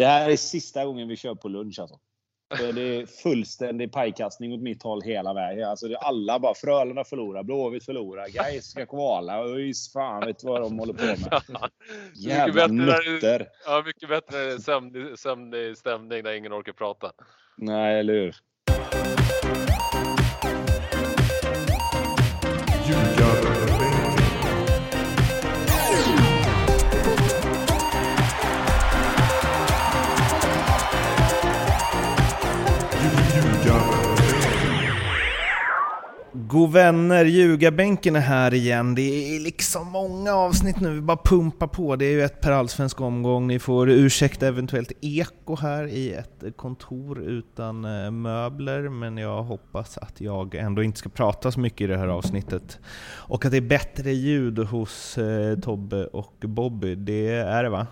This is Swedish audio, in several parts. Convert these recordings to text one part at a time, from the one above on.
Det här är sista gången vi kör på lunch alltså. Det är fullständig pajkastning åt mitt håll hela vägen. Alltså det är alla bara Frölunda förlorar, Blåvitt förlorar, Gais ska kvala, ÖIS fan vet vad de håller på med. Jävla nötter. Ja, mycket bättre sömnig, sömnig stämning där ingen orkar prata. Nej, eller hur? God vänner, ljugarbänken är här igen. Det är liksom många avsnitt nu, vi bara pumpar på. Det är ju ett per allsvensk omgång. Ni får ursäkta eventuellt eko här i ett kontor utan eh, möbler, men jag hoppas att jag ändå inte ska prata så mycket i det här avsnittet. Och att det är bättre ljud hos eh, Tobbe och Bobby, det är det va?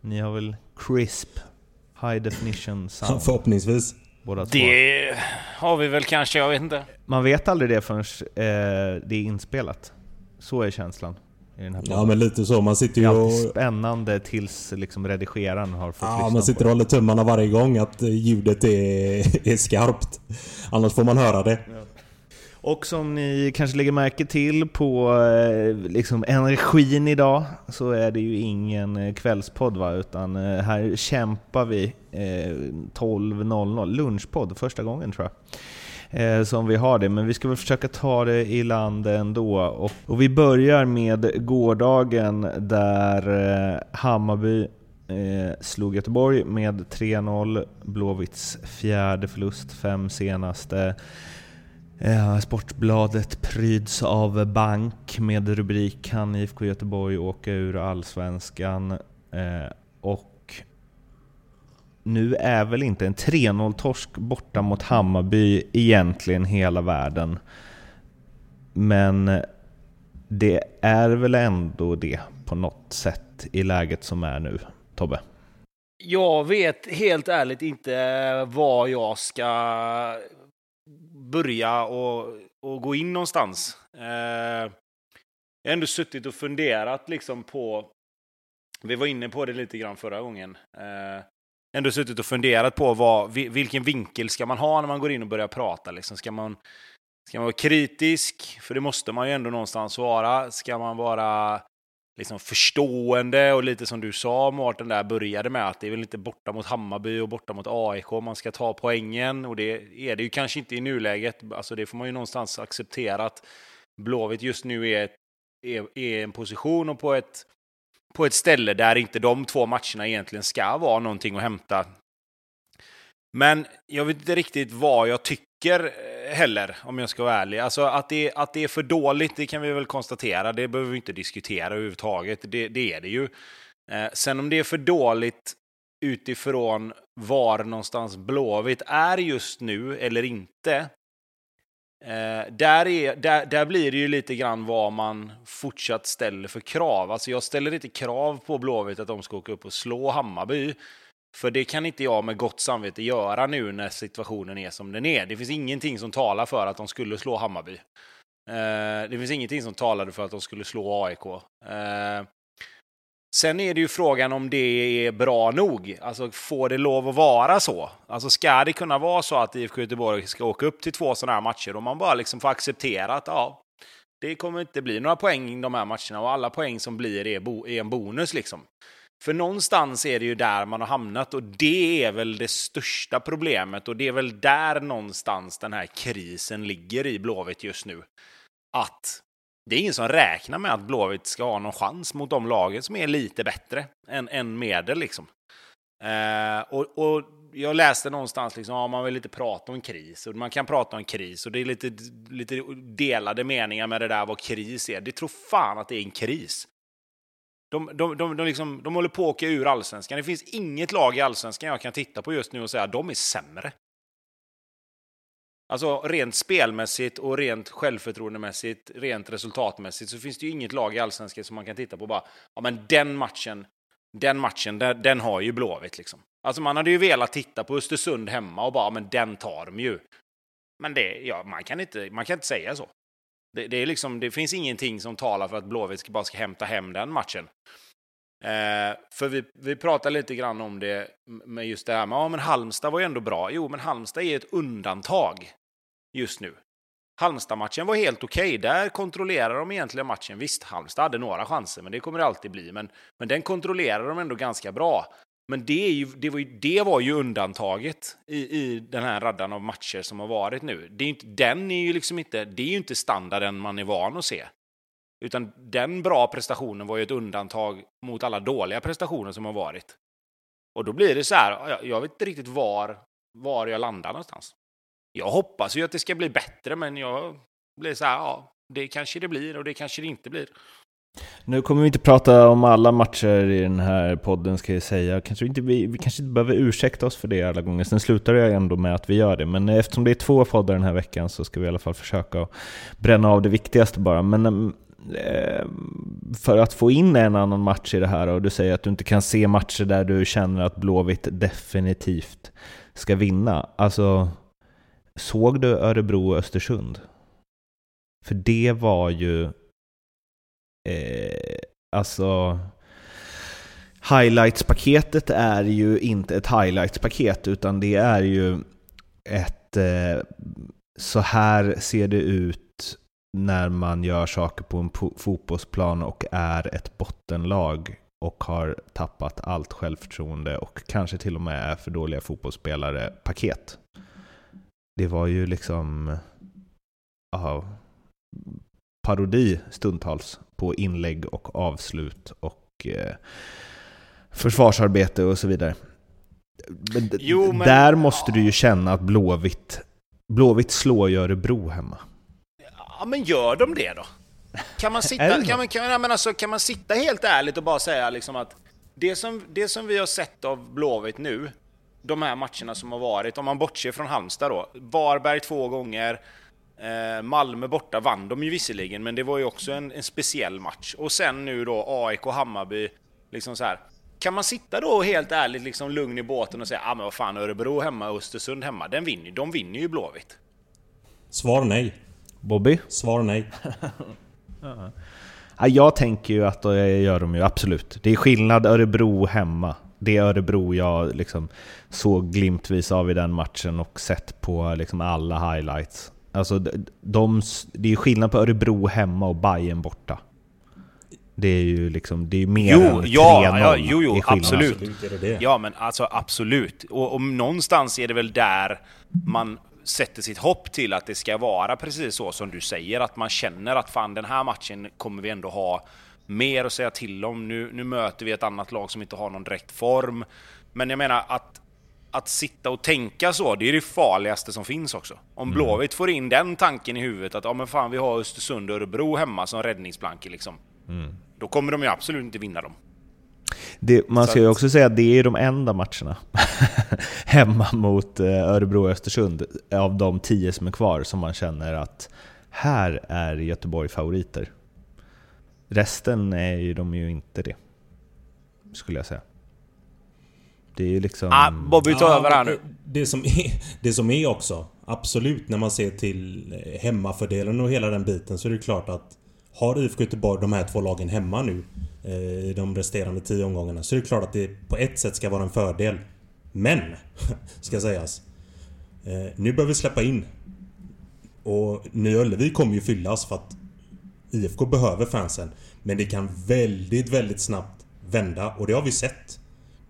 Ni har väl crisp, high definition sound? Förhoppningsvis. Båda två. Det har vi väl kanske, jag vet inte. Man vet aldrig det förrän eh, det är inspelat. Så är känslan. I den här ja men lite så, man sitter ju det är och... alltid spännande tills liksom redigeraren har fått Ja, man sitter och håller tummarna varje gång att ljudet är, är skarpt. Annars får man höra det. Och som ni kanske lägger märke till på eh, liksom energin idag så är det ju ingen eh, kvällspodd va, utan eh, här kämpar vi 12.00, lunchpodd, första gången tror jag. Som vi har det, men vi ska väl försöka ta det i land ändå. Och, och vi börjar med gårdagen där Hammarby eh, slog Göteborg med 3-0. Blåvitts fjärde förlust, fem senaste. Eh, Sportbladet pryds av bank med rubrik Kan IFK Göteborg åka ur Allsvenskan? Eh, och nu är väl inte en 3-0-torsk borta mot Hammarby egentligen hela världen. Men det är väl ändå det på något sätt i läget som är nu, Tobbe? Jag vet helt ärligt inte vad jag ska börja och, och gå in någonstans. Eh, jag har ändå suttit och funderat liksom på, vi var inne på det lite grann förra gången, eh, ändå suttit och funderat på vad, vilken vinkel ska man ha när man går in och börjar prata. Liksom. Ska, man, ska man vara kritisk? För det måste man ju ändå någonstans vara. Ska man vara liksom förstående och lite som du sa Mårten där började med att det är väl inte borta mot Hammarby och borta mot AIK man ska ta poängen och det är det ju kanske inte i nuläget. Alltså det får man ju någonstans acceptera att Blåvitt just nu är, är, är en position och på ett, på ett ställe där inte de två matcherna egentligen ska vara någonting att hämta. Men jag vet inte riktigt vad jag tycker heller, om jag ska vara ärlig. Alltså att det, att det är för dåligt, det kan vi väl konstatera. Det behöver vi inte diskutera överhuvudtaget. Det, det är det ju. Eh, sen om det är för dåligt utifrån var någonstans Blåvitt är just nu eller inte. Eh, där, är, där, där blir det ju lite grann vad man fortsatt ställer för krav. Alltså jag ställer inte krav på Blåvitt att de ska åka upp och slå Hammarby. För det kan inte jag med gott samvete göra nu när situationen är som den är. Det finns ingenting som talar för att de skulle slå Hammarby. Eh, det finns ingenting som talade för att de skulle slå AIK. Eh, sen är det ju frågan om det är bra nog. Alltså, får det lov att vara så? Alltså, ska det kunna vara så att IFK Göteborg ska åka upp till två sådana här matcher och man bara liksom får acceptera att ja, det kommer inte bli några poäng i de här matcherna och alla poäng som blir är, bo är en bonus liksom. För någonstans är det ju där man har hamnat och det är väl det största problemet och det är väl där någonstans den här krisen ligger i Blåvitt just nu. Att det är ingen som räknar med att Blåvitt ska ha någon chans mot de lagen som är lite bättre än, än medel liksom. Eh, och, och, jag läste någonstans liksom, ja, man vill inte prata om kris och man kan prata om kris och det är lite, lite delade meningar med det där vad kris är. Det tror fan att det är en kris. De, de, de, de, liksom, de håller på att åka ur allsvenskan. Det finns inget lag i allsvenskan jag kan titta på just nu och säga att de är sämre. Alltså rent spelmässigt och rent självförtroendemässigt, rent resultatmässigt så finns det ju inget lag i allsvenskan som man kan titta på och bara, ja men den matchen, den matchen, den, den har ju Blåvitt liksom. Alltså man hade ju velat titta på Östersund hemma och bara, Ja, men den tar de ju. Men det, ja, man kan inte, man kan inte säga så. Det, det, är liksom, det finns ingenting som talar för att Blåvitt bara ska hämta hem den matchen. Eh, för vi, vi pratade lite grann om det med just det här med, ja men Halmstad var ju ändå bra. Jo, men Halmstad är ett undantag just nu. Halmstad-matchen var helt okej. Okay. Där kontrollerar de egentligen matchen. Visst, Halmstad hade några chanser, men det kommer det alltid bli. Men, men den kontrollerar de ändå ganska bra. Men det, är ju, det, var ju, det var ju undantaget i, i den här raddan av matcher som har varit nu. Det är inte, den är ju liksom inte, det är ju inte standarden man är van att se. Utan den bra prestationen var ju ett undantag mot alla dåliga prestationer som har varit. Och då blir det så här, jag vet inte riktigt var, var jag landar någonstans. Jag hoppas ju att det ska bli bättre, men jag blir så här, ja, det kanske det blir och det kanske det inte blir. Nu kommer vi inte prata om alla matcher i den här podden ska jag säga. Kanske inte, vi, vi kanske inte behöver ursäkta oss för det alla gånger. Sen slutar jag ändå med att vi gör det. Men eftersom det är två poddar den här veckan så ska vi i alla fall försöka bränna av det viktigaste bara. Men eh, för att få in en annan match i det här och du säger att du inte kan se matcher där du känner att Blåvitt definitivt ska vinna. Alltså, såg du Örebro och Östersund? För det var ju eh, alltså highlights-paketet är ju inte ett highlights-paket utan det är ju ett eh, så här ser det ut när man gör saker på en fotbollsplan och är ett bottenlag och har tappat allt självförtroende och kanske till och med är för dåliga fotbollsspelare paket. Det var ju liksom aha, parodi stundtals på inlägg och avslut och eh, försvarsarbete och så vidare. Men jo, men... Där måste du ju känna att Blåvitt, Blåvitt slår ju Örebro hemma. Ja, men gör de det då? Kan man sitta, kan man, kan, men alltså, kan man sitta helt ärligt och bara säga liksom att det som, det som vi har sett av Blåvitt nu, de här matcherna som har varit, om man bortser från Halmstad då, Varberg två gånger, Malmö borta vann de ju visserligen, men det var ju också en, en speciell match. Och sen nu då AIK Hammarby, liksom så här. Kan man sitta då helt ärligt liksom lugn i båten och säga ah, men vad fan Örebro hemma och Östersund hemma, den vinner, de vinner ju Blåvitt. Svar nej. Bobby? Svar nej. ja, jag tänker ju att det gör de ju absolut. Det är skillnad Örebro hemma. Det Örebro jag liksom såg glimtvis av i den matchen och sett på liksom alla highlights. Alltså, de, det är skillnad på Örebro hemma och Bayern borta. Det är ju liksom, det är mer jo, än ja, ja, jo, jo, absolut. absolut ja, men alltså absolut. Och, och någonstans är det väl där man sätter sitt hopp till att det ska vara precis så som du säger, att man känner att fan den här matchen kommer vi ändå ha mer att säga till om. Nu, nu möter vi ett annat lag som inte har någon direkt form. Men jag menar att att sitta och tänka så, det är det farligaste som finns också. Om mm. Blåvitt får in den tanken i huvudet att ja men fan vi har Östersund och Örebro hemma som räddningsplankor liksom. Mm. Då kommer de ju absolut inte vinna dem. Det, man ska ju också säga att det är de enda matcherna hemma mot eh, Örebro och Östersund av de tio som är kvar som man känner att här är Göteborg favoriter. Resten är ju de ju inte det, skulle jag säga. Det är ju liksom... Ah, Bobby tar ja, över här nu. Det som, är, det som är också, absolut, när man ser till eh, hemmafördelen och hela den biten så är det klart att har IFK Göteborg de här två lagen hemma nu eh, i de resterande tio omgångarna så är det klart att det på ett sätt ska vara en fördel. Men, ska sägas. Eh, nu bör vi släppa in. Och Nya Ullevi kommer ju fyllas för att IFK behöver fansen. Men det kan väldigt, väldigt snabbt vända och det har vi sett.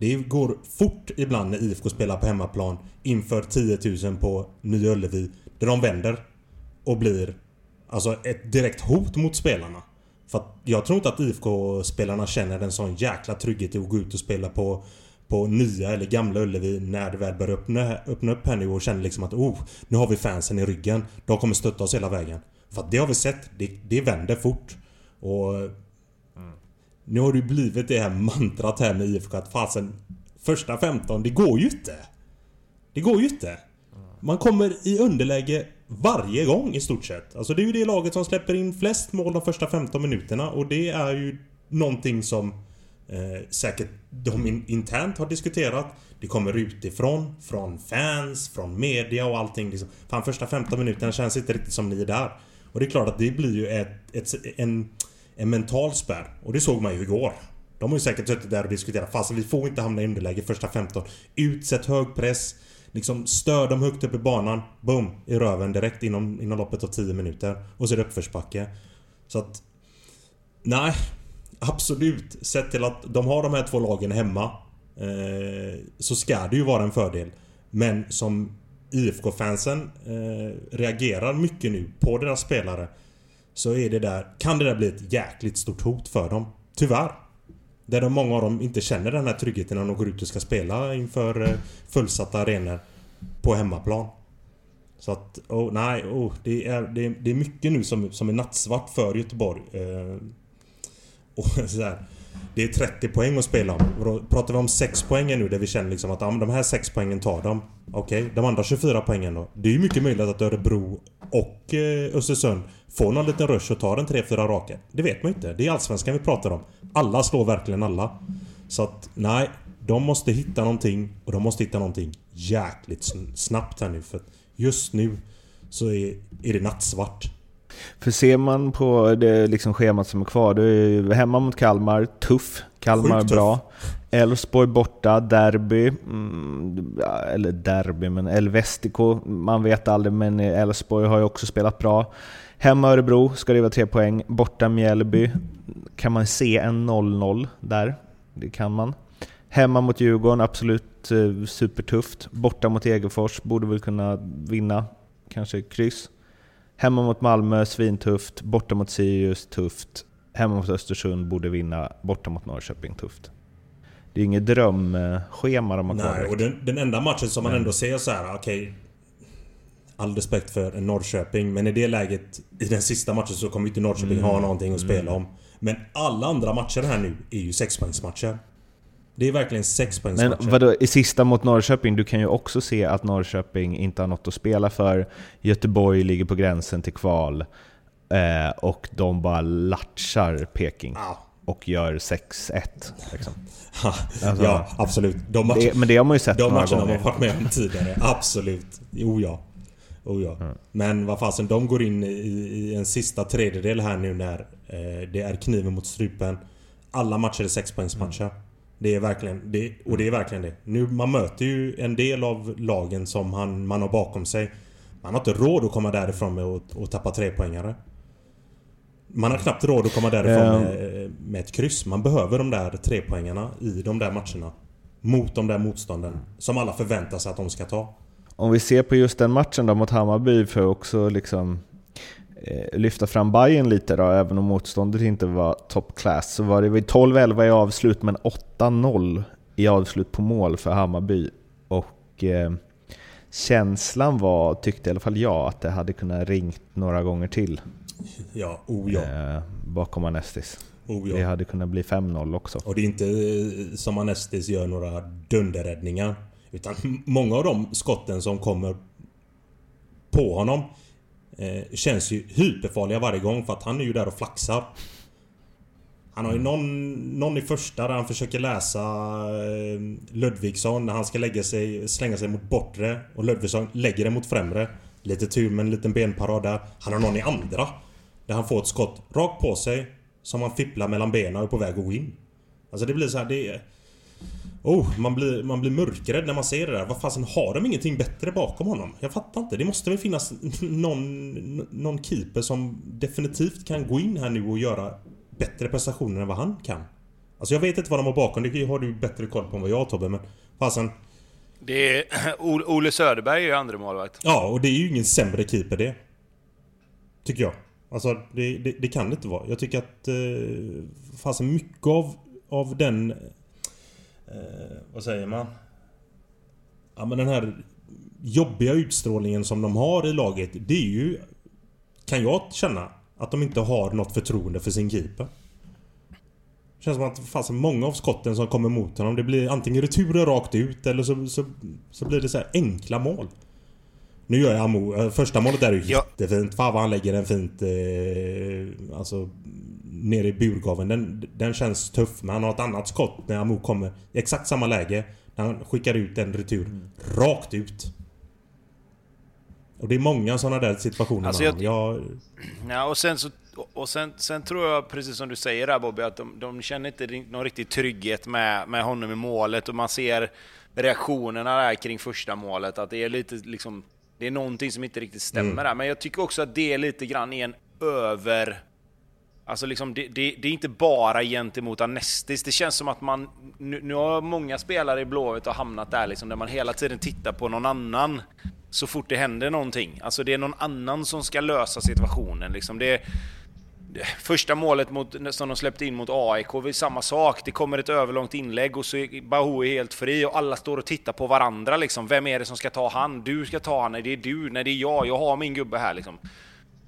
Det går fort ibland när IFK spelar på hemmaplan inför 10 000 på Nya Ullevi. Där de vänder och blir alltså ett direkt hot mot spelarna. För att jag tror inte att IFK-spelarna känner en sån jäkla trygghet i att gå ut och spela på på nya eller gamla Ullevi när det väl börjar öppna, öppna upp här nu och känner liksom att oh, nu har vi fansen i ryggen. De kommer stötta oss hela vägen. För att det har vi sett. Det, det vänder fort. Och nu har det blivit det här mantrat här med IFK att fasen Första 15, det går ju inte. Det går ju inte. Man kommer i underläge varje gång i stort sett. Alltså det är ju det laget som släpper in flest mål de första 15 minuterna och det är ju någonting som eh, säkert de in internt har diskuterat. Det kommer utifrån, från fans, från media och allting. Liksom. Fan, första 15 minuterna känns inte riktigt som ni är där. Och det är klart att det blir ju ett, ett, en, en mental spärr. Och det såg man ju igår. De har ju säkert suttit där och diskuterat. Fasen vi får inte hamna i underläge första 15. Utsätt hög press. Liksom stör dem högt upp i banan. Boom! I röven direkt inom, inom loppet av 10 minuter. Och så är det uppförsbacke. Så att... Nej. Absolut. Sett till att de har de här två lagen hemma. Eh, så ska det ju vara en fördel. Men som IFK-fansen eh, reagerar mycket nu på deras spelare. Så är det där, kan det där bli ett jäkligt stort hot för dem. Tyvärr. Där de, många av dem inte känner den här tryggheten när de går ut och ska spela inför eh, fullsatta arenor på hemmaplan. Så att, oh, nej, oh, det, är, det, är, det är mycket nu som, som är nattsvart för Göteborg. Eh, och så här, det är 30 poäng att spela om. Pratar vi om 6 poäng nu där vi känner liksom att ah, de här 6 poängen tar de. Okej, okay, de andra 24 poängen då? Det är ju mycket möjligt att Örebro och eh, Östersund får någon liten rush och tar en 3-4 raka. Det vet man inte. Det är Allsvenskan vi pratar om. Alla slår verkligen alla. Så att, nej. De måste hitta någonting och de måste hitta någonting jäkligt snabbt här nu. För just nu så är, är det nattsvart. För ser man på det liksom schemat som är kvar, då är hemma mot Kalmar, tuff. Kalmar Sjukt bra. Elfsborg borta, derby. Mm, eller derby, men Elvestico, man vet aldrig, men Elfsborg har ju också spelat bra. Hemma Örebro ska det vara tre poäng. Borta Mjällby kan man se en 0-0 där. Det kan man. Hemma mot Djurgården, absolut eh, supertufft. Borta mot Egefors, borde väl kunna vinna. Kanske kryss. Hemma mot Malmö, svintufft. Borta mot Sirius, tufft. Hemma mot Östersund, borde vinna. Borta mot Norrköping, tufft. Det är inget drömschema de har kvar. Nej, och den, den, enda matchen som man ändå ser så här, okej... Okay, all respekt för Norrköping, men i det läget... I den sista matchen så kommer inte Norrköping mm. ha någonting att spela mm. om. Men alla andra matcher här nu är ju sexpoängsmatcher. Det är verkligen sexpoängsmatcher. Men vadå, i sista mot Norrköping, du kan ju också se att Norrköping inte har något att spela för. Göteborg ligger på gränsen till kval. Eh, och de bara latchar Peking. Ah. Och gör 6-1. Liksom. alltså, ja, absolut. De match, det, men det har man ju sett De matcherna har man varit med om tidigare. Absolut. Jo ja. Oh ja. Mm. Men vad fasen, de går in i, i, en sista tredjedel här nu när eh, det är kniven mot strupen. Alla matcher är sexpoängsmatcher. Mm. Det är verkligen det, och det är verkligen det. Nu, man möter ju en del av lagen som han, man har bakom sig. Man har inte råd att komma därifrån med att, att tappa trepoängare. Man har knappt råd att komma därifrån med, med ett kryss. Man behöver de där trepoängarna i de där matcherna. Mot de där motstånden. Som alla förväntar sig att de ska ta. Om vi ser på just den matchen då mot Hammarby för också liksom lyfta fram Bayern lite då, även om motståndet inte var top class, så var det 12-11 i avslut men 8-0 i avslut på mål för Hammarby. Och eh, känslan var, tyckte i alla fall jag, att det hade kunnat ringt några gånger till. Ja, oh ja. Eh, bakom Anestis. Oh ja. Det hade kunnat bli 5-0 också. Och det är inte eh, som Anestis gör några dunderräddningar. Utan många av de skotten som kommer på honom eh, känns ju hyperfarliga varje gång för att han är ju där och flaxar. Han har ju någon, någon i första där han försöker läsa eh, Ludvigsson när han ska lägga sig, slänga sig mot bortre och Ludvigsson lägger det mot främre. Lite tur med en liten benparad där. Han har någon i andra. Där han får ett skott rakt på sig som han fipplar mellan benen och är på väg att gå in. Alltså det blir så här, det Oh, man blir, man blir mörkrädd när man ser det där. Vad fasen, har de ingenting bättre bakom honom? Jag fattar inte. Det måste väl finnas någon, någon keeper som definitivt kan gå in här nu och göra bättre prestationer än vad han kan. Alltså jag vet inte vad de har bakom. Det har du bättre koll på än vad jag Tobbe, men fasen. Det är... Ole Söderberg är ju andra målvakt. Ja, och det är ju ingen sämre keeper det. Tycker jag. Alltså, det, det, det kan det inte vara. Jag tycker att... Eh, fasen, mycket av, av den eh, vad säger man? Ja men den här jobbiga utstrålningen som de har i laget. Det är ju... Kan jag känna att de inte har något förtroende för sin keeper. Det känns som att fanns många av skotten som kommer mot honom det blir antingen returer rakt ut eller så, så, så blir det så enkla mål. Nu gör jag Amo... Eh, första målet är ju ja. jättefint. Fan vad han lägger den fint... Eh, alltså nere i burgaven. Den, den känns tuff. Men han har ett annat skott när Amo kommer i exakt samma läge. När han skickar ut en retur mm. rakt ut. Och det är många sådana där situationer. Alltså jag, jag... Ja, och sen så och sen, sen tror jag, precis som du säger där Bobby, att de, de känner inte någon riktig trygghet med, med honom i målet och man ser reaktionerna där kring första målet, att det är lite liksom, det är någonting som inte riktigt stämmer mm. där. Men jag tycker också att det är lite grann är en över... Alltså liksom, det, det, det, är inte bara gentemot Anestis. Det känns som att man... Nu, nu har många spelare i Blåvitt hamnat där liksom, där man hela tiden tittar på någon annan så fort det händer någonting. Alltså det är någon annan som ska lösa situationen. Liksom. Det, Första målet mot, som de släppte in mot AIK, var samma sak. Det kommer ett överlångt inlägg och så är Bahoui helt fri och alla står och tittar på varandra. Liksom. Vem är det som ska ta han? Du ska ta han. Nej, det är du. Nej, det är jag. Jag har min gubbe här. Liksom.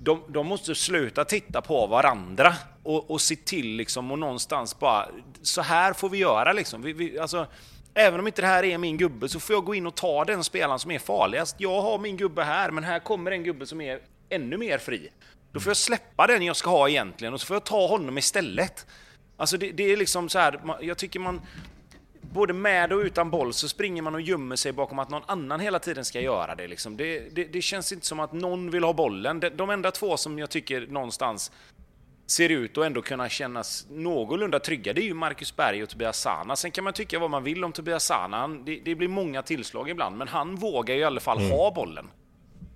De, de måste sluta titta på varandra och, och se till liksom, och någonstans bara, så här får vi göra liksom. Vi, vi, alltså, Även om inte det här är min gubbe så får jag gå in och ta den spelaren som är farligast. Jag har min gubbe här, men här kommer en gubbe som är ännu mer fri. Då får jag släppa den jag ska ha egentligen och så får jag ta honom istället. Alltså det, det är liksom så här, jag tycker man... Både med och utan boll så springer man och gömmer sig bakom att någon annan hela tiden ska göra det. Liksom. Det, det, det känns inte som att någon vill ha bollen. De, de enda två som jag tycker någonstans ser ut att ändå kunna kännas någorlunda trygga, det är ju Marcus Berg och Tobias Sana. Sen kan man tycka vad man vill om Tobias Sana. Det, det blir många tillslag ibland, men han vågar ju i alla fall mm. ha bollen.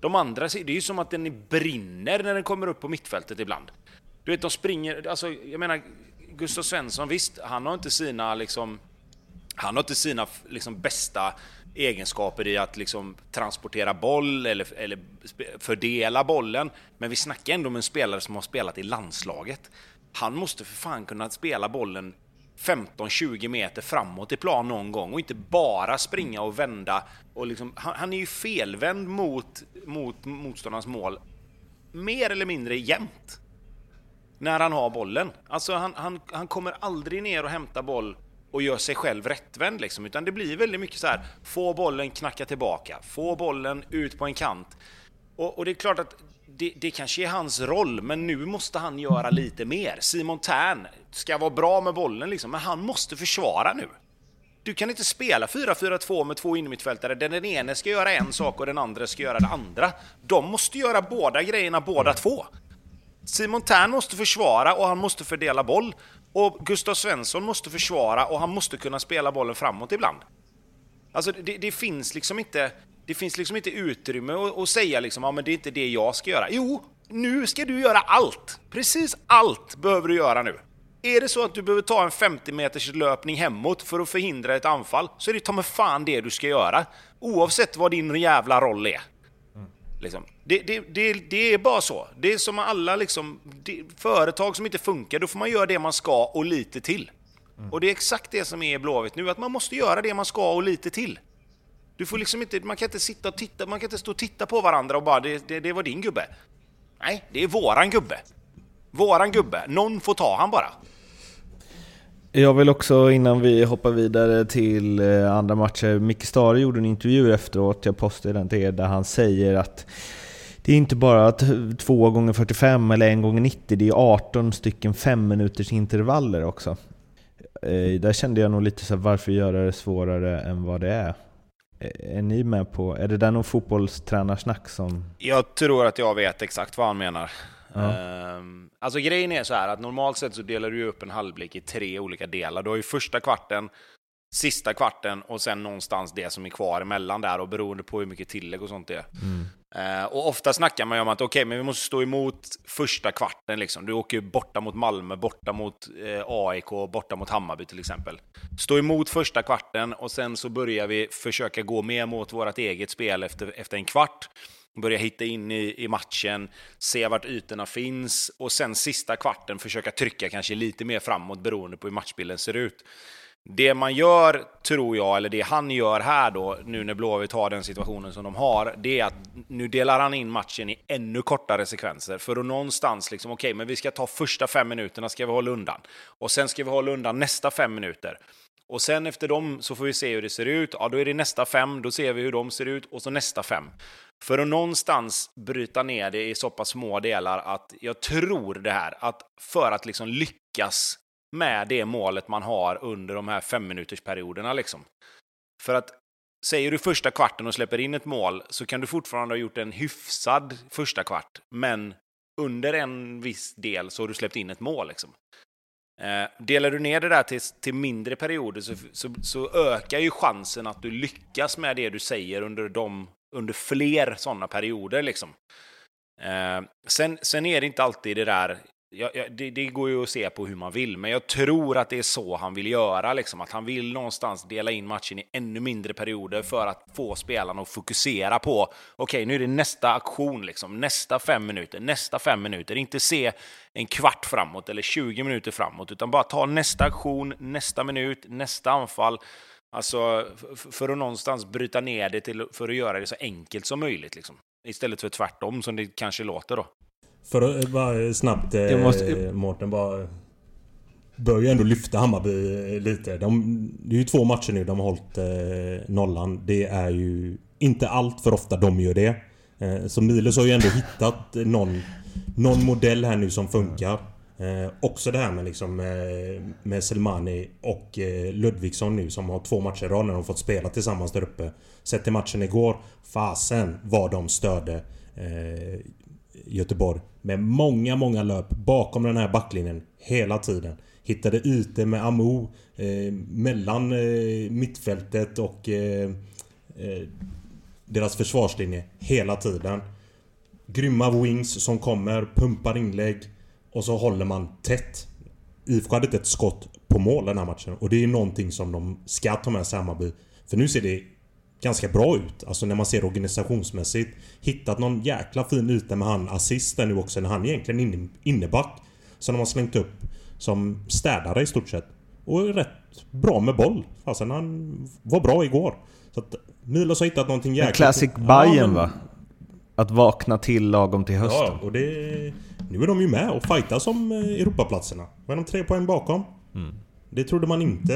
De andra, det är ju som att den brinner när den kommer upp på mittfältet ibland. Du vet, de springer, alltså jag menar, Gustav Svensson, visst, han har inte sina liksom, han har inte sina liksom bästa egenskaper i att liksom transportera boll eller, eller fördela bollen. Men vi snackar ändå om en spelare som har spelat i landslaget. Han måste för fan kunna spela bollen 15-20 meter framåt i plan någon gång och inte bara springa och vända. Och liksom, han, han, är ju felvänd mot, mot motståndarens mål mer eller mindre jämt. När han har bollen. Alltså han, han, han kommer aldrig ner och hämtar boll och gör sig själv rättvänd liksom, utan det blir väldigt mycket så här, få bollen knacka tillbaka, få bollen ut på en kant. Och, och det är klart att det, det kanske är hans roll, men nu måste han göra lite mer. Simon Tern ska vara bra med bollen liksom, men han måste försvara nu. Du kan inte spela 4-4-2 med två innermittfältare där den ene ska göra en sak och den andra ska göra det andra. De måste göra båda grejerna båda två. Simon Tern måste försvara och han måste fördela boll. Och Gustav Svensson måste försvara och han måste kunna spela bollen framåt ibland. Alltså det, det finns liksom inte det finns liksom inte utrymme att, att säga liksom, ja men det är inte det jag ska göra. Jo, nu ska du göra allt! Precis allt behöver du göra nu. Är det så att du behöver ta en 50 meters löpning hemåt för att förhindra ett anfall, så är det ta med fan det du ska göra. Oavsett vad din jävla roll är. Liksom. Det, det, det, det, är bara så. Det är som alla liksom, företag som inte funkar, då får man göra det man ska och lite till. Mm. Och det är exakt det som är Blåvitt nu, att man måste göra det man ska och lite till. Du får liksom inte, man kan inte sitta och titta, man kan inte stå och titta på varandra och bara det, det, det var din gubbe. Nej, det är våran gubbe. Våran gubbe. Någon får ta han bara. Jag vill också innan vi hoppar vidare till eh, andra matcher, Micke Stare gjorde en intervju efteråt, jag postade den till er, där han säger att det är inte bara 2 gånger 45 eller 1 gånger 90 det är 18 stycken 5 minuters intervaller också. Eh, där kände jag nog lite så här, varför göra det svårare än vad det är? Eh, är ni med på, är det där någon fotbollstränarsnack som... Jag tror att jag vet exakt vad han menar. Ja. Um, alltså grejen är så här att normalt sett så delar du upp en halvlek i tre olika delar. Du har ju första kvarten, sista kvarten och sen någonstans det som är kvar emellan där och beroende på hur mycket tillägg och sånt det är. Mm. Uh, och ofta snackar man ju om att okej, okay, men vi måste stå emot första kvarten liksom. Du åker borta mot Malmö, borta mot uh, AIK, borta mot Hammarby till exempel. Stå emot första kvarten och sen så börjar vi försöka gå mer mot vårt eget spel efter, efter en kvart börja hitta in i, i matchen, se vart ytorna finns och sen sista kvarten försöka trycka kanske lite mer framåt beroende på hur matchbilden ser ut. Det man gör, tror jag, eller det han gör här då, nu när Blåvitt har den situationen som de har, det är att nu delar han in matchen i ännu kortare sekvenser för att någonstans liksom, okej, okay, men vi ska ta första fem minuterna ska vi hålla undan och sen ska vi hålla undan nästa fem minuter. Och sen efter dem så får vi se hur det ser ut. Ja, då är det nästa fem, då ser vi hur de ser ut och så nästa fem. För att någonstans bryta ner det i så pass små delar att jag tror det här, att för att liksom lyckas med det målet man har under de här fem minuters perioderna liksom. För att säger du första kvarten och släpper in ett mål så kan du fortfarande ha gjort en hyfsad första kvart, men under en viss del så har du släppt in ett mål. Liksom. Eh, delar du ner det där till, till mindre perioder så, så, så, ökar ju chansen att du lyckas med det du säger under, de, under fler sådana perioder. Liksom. Eh, sen, sen är det inte alltid det där Ja, ja, det, det, går ju att se på hur man vill, men jag tror att det är så han vill göra. Liksom. Att han vill någonstans dela in matchen i ännu mindre perioder för att få spelarna att fokusera på okej, okay, nu är det nästa aktion, liksom. nästa fem minuter, nästa fem minuter. Inte se en kvart framåt eller 20 minuter framåt, utan bara ta nästa aktion, nästa minut, nästa anfall. Alltså för att någonstans bryta ner det till, för att göra det så enkelt som möjligt. Liksom. Istället för tvärtom som det kanske låter då. För att bara snabbt eh, måste... Mårten bara... Bör ju ändå lyfta Hammarby eh, lite. De, det är ju två matcher nu de har hållit eh, nollan. Det är ju inte allt för ofta de gör det. Eh, så Miles har ju ändå hittat någon, någon modell här nu som funkar. Eh, också det här med liksom eh, med Selmani och eh, Ludvigsson nu som har två matcher i rad när de fått spela tillsammans där uppe. Sett till matchen igår, fasen vad de störde eh, Göteborg. Med många, många löp bakom den här backlinjen hela tiden. Hittade ytor med Amo eh, mellan eh, mittfältet och eh, eh, deras försvarslinje hela tiden. Grymma wings som kommer, pumpar inlägg och så håller man tätt. IFK hade inte ett skott på mål den här matchen och det är någonting som de ska ta med sig Hammarby. För nu ser det ganska bra ut. Alltså när man ser organisationsmässigt. Hittat någon jäkla fin yta med han assisten nu också när han egentligen inne, inneback. Som de har slängt upp som städare i stort sett. Och är rätt bra med boll. Fastän han var bra igår. Så att Milos har hittat någonting jäkla... En classic Bayern ja, men... va? Att vakna till lagom till hösten. Ja, och det... Nu är de ju med och fightar som eh, Europaplatserna. Vad är de tre poäng bakom? Mm. Det trodde man inte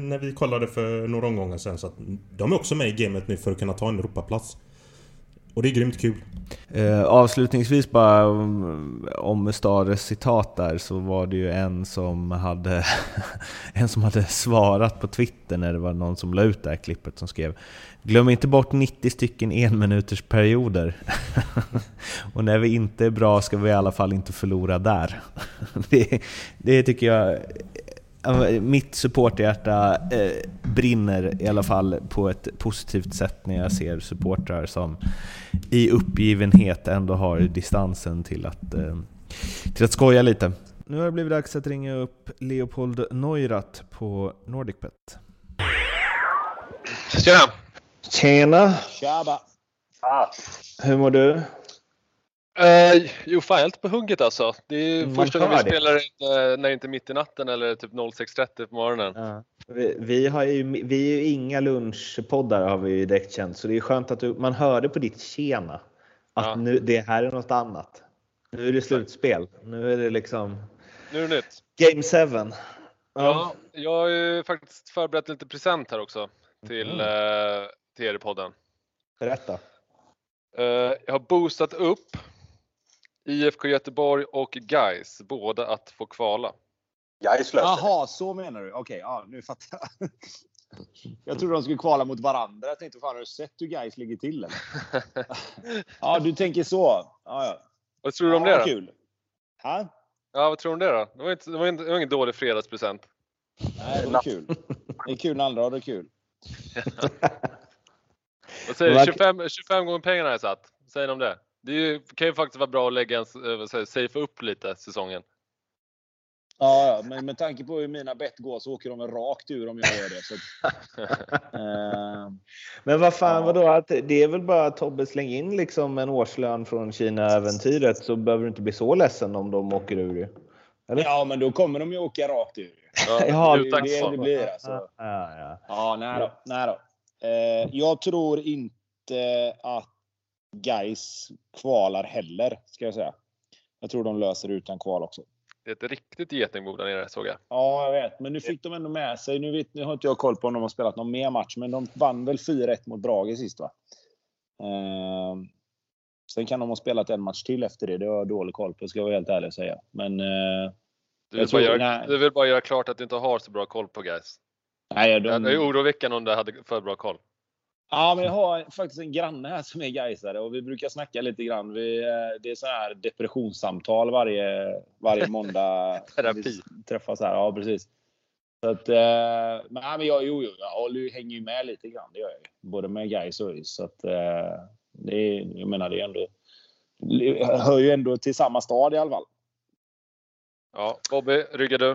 när vi kollade för några omgångar sen. Så att de är också med i gamet nu för att kunna ta en Europaplats. Och det är grymt kul. Eh, avslutningsvis bara om, om citat där så var det ju en som hade en som hade svarat på Twitter när det var någon som la ut det här klippet som skrev Glöm inte bort 90 stycken enminuters perioder. och när vi inte är bra ska vi i alla fall inte förlora där. det, det tycker jag mitt supporterhjärta eh, brinner i alla fall på ett positivt sätt när jag ser supportrar som i uppgivenhet ändå har distansen till att, eh, till att skoja lite. Nu har det blivit dags att ringa upp Leopold Neurath på NordicBet. Tjena! Tjena! Tjaba! Ah. Hur mår du? Uh, jo, fan helt på hugget alltså. Det är Man första gången vi det. spelar uh, när det inte är mitt i natten eller typ 06.30 på morgonen. Ja. Vi, vi, har ju, vi är ju inga lunchpoddar har vi ju direkt känt, så det är skönt att du, man hörde på ditt tjena att nu, det här är något annat. Nu är det slutspel. Nu är det liksom... Nu är det nytt. Game 7. Ja. ja, jag har ju faktiskt förberett lite present här också till, mm. uh, till er i podden. Berätta. jag har boostat upp IFK Göteborg och Gais båda att få kvala. Gais löser Jaha, så menar du? Okej, okay, ja, nu fattar jag. Jag trodde de skulle kvala mot varandra. Jag tänkte, fan har du sett hur Gais ligger till? Eller? ja, du tänker så. Ja, ja. Vad tror du om ja, det då? Kul. Ha? Ja, vad tror du om det då? Det var, inte, det var, inte, det var ingen dålig fredagspresent. Nej, det var kul. Det är kul när andra har det kul. Vad säger du? 25, 25 gånger pengarna har jag satt. Säger de om det? Det ju, kan ju faktiskt vara bra att lägga en, säga, safea upp lite säsongen. Ja, men med tanke på hur mina bett går så åker de rakt ur om jag gör det. Så. uh, men vad fan, ja. vadå? Att det är väl bara att Tobbe släng in liksom en årslön från Kina-äventyret så behöver du inte bli så ledsen om de åker ur. Eller? Ja, men då kommer de ju åka rakt ur. Ja, ja det är det det blir alltså. Ja, ja. ja nej då. Nej då. Uh, jag tror inte att Geis kvalar heller, ska jag säga. Jag tror de löser utan kval också. Det är ett riktigt getingbo där nere såg jag. Ja, jag vet. Men nu fick de ändå med sig. Nu, vet, nu har inte jag koll på om de har spelat någon mer match, men de vann väl 4-1 mot Brage sist va? Eh, sen kan de ha spelat en match till efter det. Det har jag dålig koll på, ska jag vara helt ärlig och säga. Men... Eh, du, vill tror, göra, du, vill bara göra klart att du inte har så bra koll på guys. Nej, de... Det är oroväckande om du hade för bra koll. Ja, men jag har faktiskt en granne här som är gaisare och vi brukar snacka lite grann. Vi, eh, det är så här depressionssamtal varje, varje måndag. Terapi. Vi träffas här. Ja, precis. Så att, eh, men, ja, men jag, jo, jo, jag håller, hänger ju med lite grann. Det gör jag ju. Både med Gais och ÖIS. Så att, eh, det är, jag menar, det är ändå, hör ju ändå till samma stad i alla fall. Ja, Bobby, ryggar du?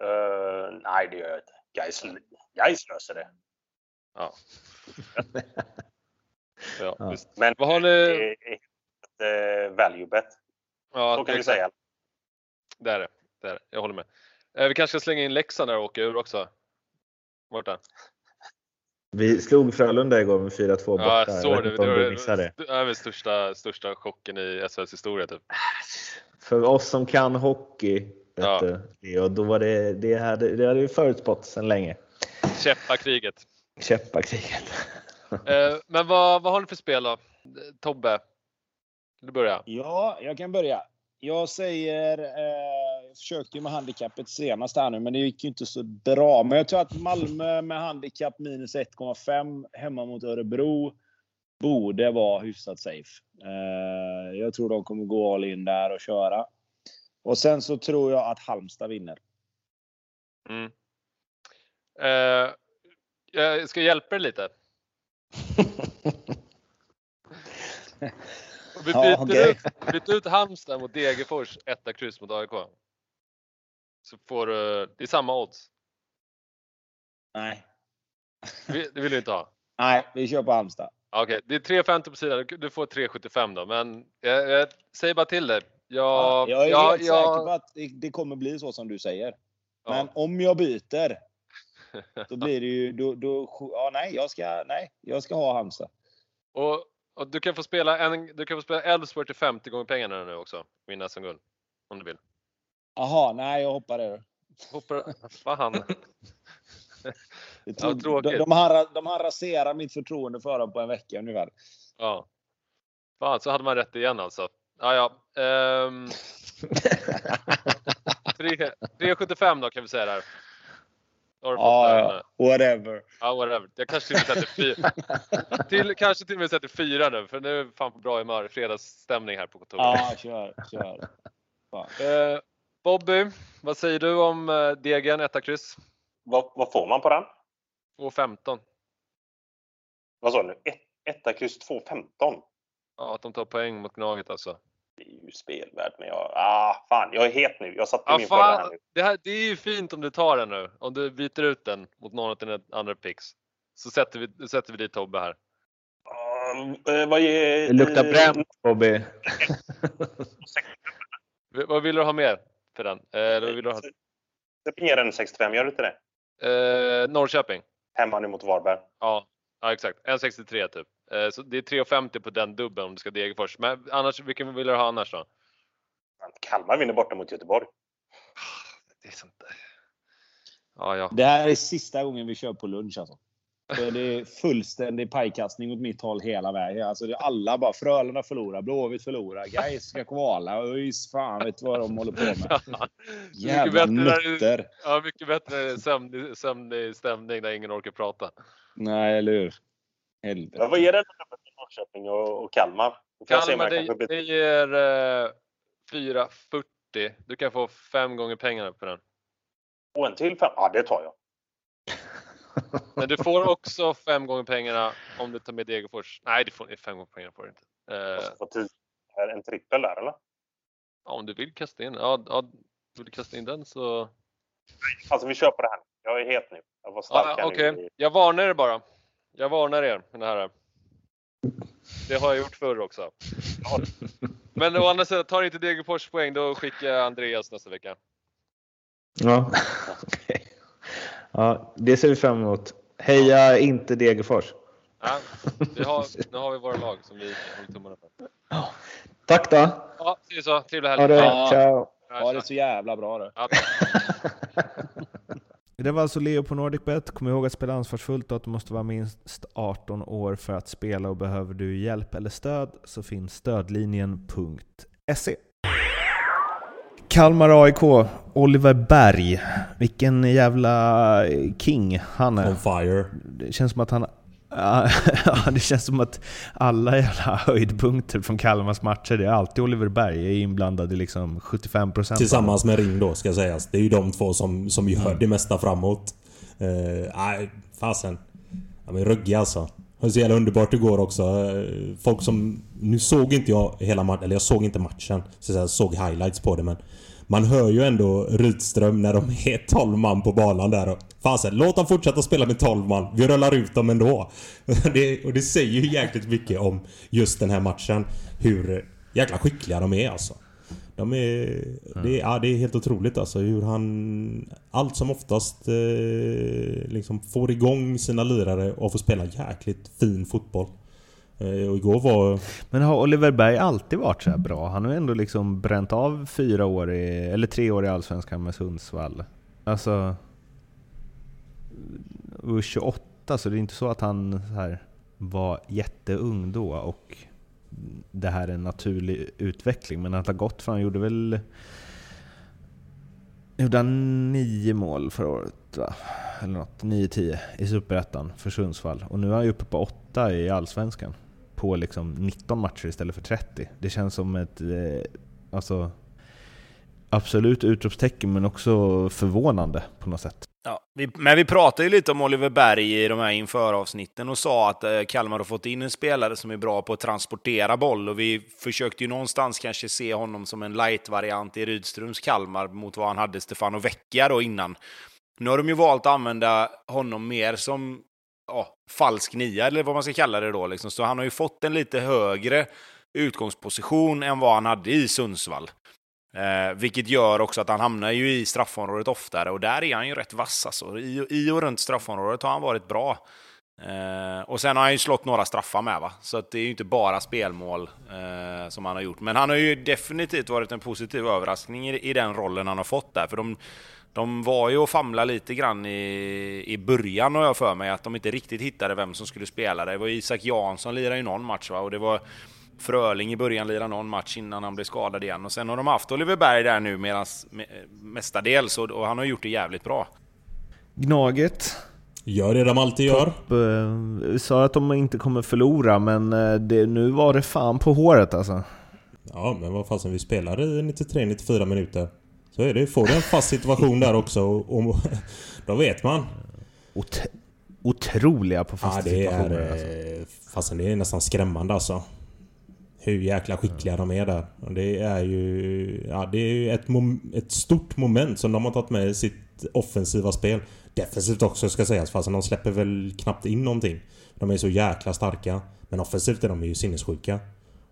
Uh, nej, det gör jag inte. Gais löser det. Ja. ja, Ja. Men Vad har ni? det är uh, value bet. Ja, Så kan vi säga. Det är det. det är det. Jag håller med. Eh, vi kanske ska slänga in Leksand där och åka ur också. Borta. Vi slog Frölunda igår med 4-2 borta. Ja, jag såg det. Det var, det. det är väl största, största chocken i SHLs historia typ. För oss som kan hockey, vet Ja. du, då var det, det hade, det hade vi förutspått sedan länge. Käppakriget. Käppakriget. Eh, men vad, vad har ni för spel då? Tobbe? Vill du börja? Ja, jag kan börja. Jag säger, eh, jag försökte ju med handikappet senast här nu, men det gick ju inte så bra. Men jag tror att Malmö med handikapp minus 1,5 hemma mot Örebro borde vara hyfsat safe. Eh, jag tror de kommer gå all in där och köra. Och sen så tror jag att Halmstad vinner. Mm. Eh, jag ska hjälpa er lite. Vi byter, Ja, okej. ut, byter ut Halmstad mot Degerfors, etta kryss mot AIK. Så får du, det är samma odds. Nej. Det vill du inte ha? Nej, vi kör på Halmstad. Okej, det är 3,50 på sidan. Du- får 3,75 då. Men jag, jag säger bara till dig. Ja, Jag, jag är jag, helt säker på jag, att det, det kommer bli så som du säger. ja. Men om jag byter, då blir det ju... Då, då, ja, nej, jag ska, nej, jag ska ha Halmstad. Och, och du kan få spela en, du kan få spela Elfsborg till 50 gånger pengarna nu också. Vinna SM-guld. Om du vill. Jaha, nej, jag hoppar det. Hoppar, fan. Det tog, Ja, de, de, har, de har raserat mitt förtroende för dem på en vecka ungefär. Ja. Fan, så hade man rätt igen alltså. Ja, ja. Ehm, tre- 3,75 då kan vi säga där. Då har du fått Ja, whatever. Ja, whatever. Jag kanske till och med sätter fyra. till, kanske till och med sätter fyra nu, för nu är vi fan på bra humör. Fredagsstämning här på kontoret. Ja, kör, kör. Eh, Bobby, vad säger du om eh, Degen, etta kryss? Vad, vad får man på den? 2,15. Vad sa du? nu? Ett, etta, kryss 2,15. Ja, att de tar poäng mot Gnaget alltså. Det är ju spelvärd, men jag... Ah, fan, jag är het nu. Jag satte Ja, min förra här fan, nu. det, här, det är ju fint om du tar den nu. Om du byter ut den mot någon av dina andra picks. Så sätter vi, sätter vi dit Tobbe här. Eh, vad ger... Det luktar eh, bränt Bobby. V- Vad vill du ha mer för den? Eh, Eller vill du ha, Släpp ner en 65, gör du inte det? eh, Norrköping? Hemma nu mot Varberg. Ja, ja exakt. 1,63 typ. Eh, så det är 3,50 på den dubben om du ska Degerfors. Men annars, vilken vill du ha annars då? Kalmar vinner borta mot Göteborg. Det är sånt där. Ja, ja. Det här är sista gången vi kör på lunch alltså. För det är fullständig pajkastning åt mitt håll hela vägen. Alltså det är alla bara Frölunda förlorar, Blåvitt förlorar, Gais ska kvala, ÖIS fan vet vad de håller på med. Jävla nötter. ja, mycket bättre sömnig, sömnig stämning där ingen orkar prata. Nej, eller hur? Helvete. Men vad ger den för Norrköping och, och Kalmar? Får Kalmar, det, det ger eh, 4,40. Du kan få fem gånger pengarna på den. Och en till fem? Ja, det tar jag. Men du får också fem gånger pengarna om du tar med Degerfors. Nej, du får fem gånger pengarna får du inte. Jag Eh, ska få tio. Är en trippel där eller? ja, om du vill kasta in, ja, ja, vill du kasta in den så. Alltså vi kör på det här. Jag är het nu. Jag var stark Okej, nu. jag varnar er bara. Jag varnar er, mina herrar. Det har jag gjort förr också. Men å andra sidan, tar inte Degerfors poäng, då skickar jag Andreas nästa vecka. Ja. okej. ja, det ser vi fram emot. Heja inte Degerfors. Ja, vi har, nu har vi våra lag som vi håller tummarna för. Tack då. Ja, ses så. Trevlig helg. Ha det. Ja. Ciao. Ja, Ja, det så jävla bra. Ja, tack. Det var alltså Leo på NordicBet. Kom ihåg att spela ansvarsfullt och att du måste vara minst 18 år för att spela och behöver du hjälp eller stöd så finns stödlinjen.se. Kalmar AIK, Oliver Berg. Vilken jävla king han är. On fire. Det känns som att han... Ja, det känns som att alla jävla höjdpunkter från Kalmars matcher, det är alltid Oliver Berg är inblandad i liksom 75% Tillsammans med Ring då, ska sägas. Det är ju de två som, som gör det mesta framåt. Eh, Nej, fasen. De är ruggiga alltså. Det var så jävla underbart igår också. Eh, Folk som... Nu såg inte jag hela matchen, eller jag såg inte matchen. Så jag såg highlights på det men... Man hör ju ändå Rydström när de är 12 man på banan där och... Fasen, låt dem fortsätta spela med 12 man. Vi rullar ut dem ändå. Det, och det säger ju jäkligt mycket om just den här matchen. Hur jäkla skickliga de är alltså. De är... Det är, ja, det är helt otroligt alltså hur han... Allt som oftast eh, liksom får igång sina lirare och får spela jäkligt fin fotboll. Eh, och igår var... Men har Oliver Berg alltid varit så här bra? Han har ju ändå liksom bränt av fyra år i, eller tre år i Allsvenskan med Sundsvall. Alltså... Och 28, så det är inte så att han så här var jätteung då och det här är en naturlig utveckling. Men att ha gått för han gjorde väl... Gjorde han nio mål förra året va? Eller något, 9-10 i Superettan för Sundsvall. Och nu är han ju uppe på åtta i Allsvenskan. På liksom 19 matcher istället för 30. Det känns som ett... Eh, alltså... Absolut utropstecken men också förvånande på något sätt. Ja, vi, men vi pratade ju lite om Oliver Berg i de här införavsnitten och sa att eh, Kalmar har fått in en spelare som är bra på att transportera boll och vi försökte ju någonstans kanske se honom som en light-variant i Rydströms Kalmar mot vad han hade Stefano Vecchia då innan. Nu har de ju valt att använda honom mer som ja, falsk nia, eller vad man ska kalla det då. Liksom. Så han har ju fått en lite högre utgångsposition än vad han hade i Sundsvall. Eh, vilket gör också att han hamnar ju i straffområdet oftare och där är han ju rätt vass alltså. I, I och runt straffområdet har han varit bra. Eh, och sen har han ju slått några straffar med va, så att det är ju inte bara spelmål eh, som han har gjort. Men han har ju definitivt varit en positiv överraskning i, i den rollen han har fått där. För de, de var ju och famla lite grann i, i början har jag för mig, att de inte riktigt hittade vem som skulle spela det. Var Isak Jansson lirade ju någon match va, och det var Fröling i början lirade någon match innan han blev skadad igen. Och sen har de haft Oliver Berg där nu medans, mestadels och, och han har gjort det jävligt bra. Gnaget. Gör det de alltid gör. Topp, eh, Vi sa att de inte kommer förlora, men eh, det, nu var det fan på håret alltså. Ja, men vad fasen, vi spelar i 93-94 minuter. Så är det. Får du en fast situation där också och, och då vet man. Ot otroliga på fasta Ja, det situationer. är... Alltså. eh, Fasen, det är nästan skrämmande alltså. Hur jäkla skickliga de är där. Och det är ju... Ja, det är ju ett, ett stort moment som de har tagit med i sitt offensiva spel. Defensivt också ska sägas, fastän de släpper väl knappt in någonting. De är så jäkla starka. Men offensivt är de ju sinnessjuka.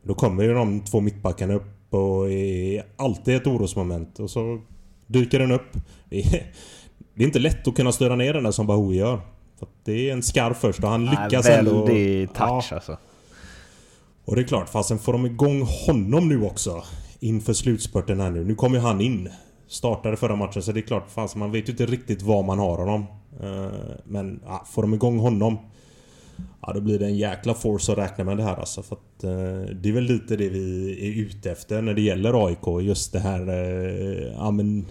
Då kommer ju de två mittbackarna upp och är alltid ett orosmoment. Och så dyker den upp. Det är, det är inte lätt att kunna störa ner den där som Bahoui gör. För det är en skarv först och han lyckas Nej, ändå... väldigt touch Ja, alltså. och det är klart, fastän får de igång honom nu också inför slutspurten här nu. Nu kommer han in. Startade förra matchen så det är klart, fast man vet ju inte riktigt var man har honom. Eh, Men ja, får de igång honom Ja då blir det en jäkla force att räkna med det här alltså. För att, eh, det är väl lite det vi är ute efter när det gäller AIK. Just det här... Eh, ja men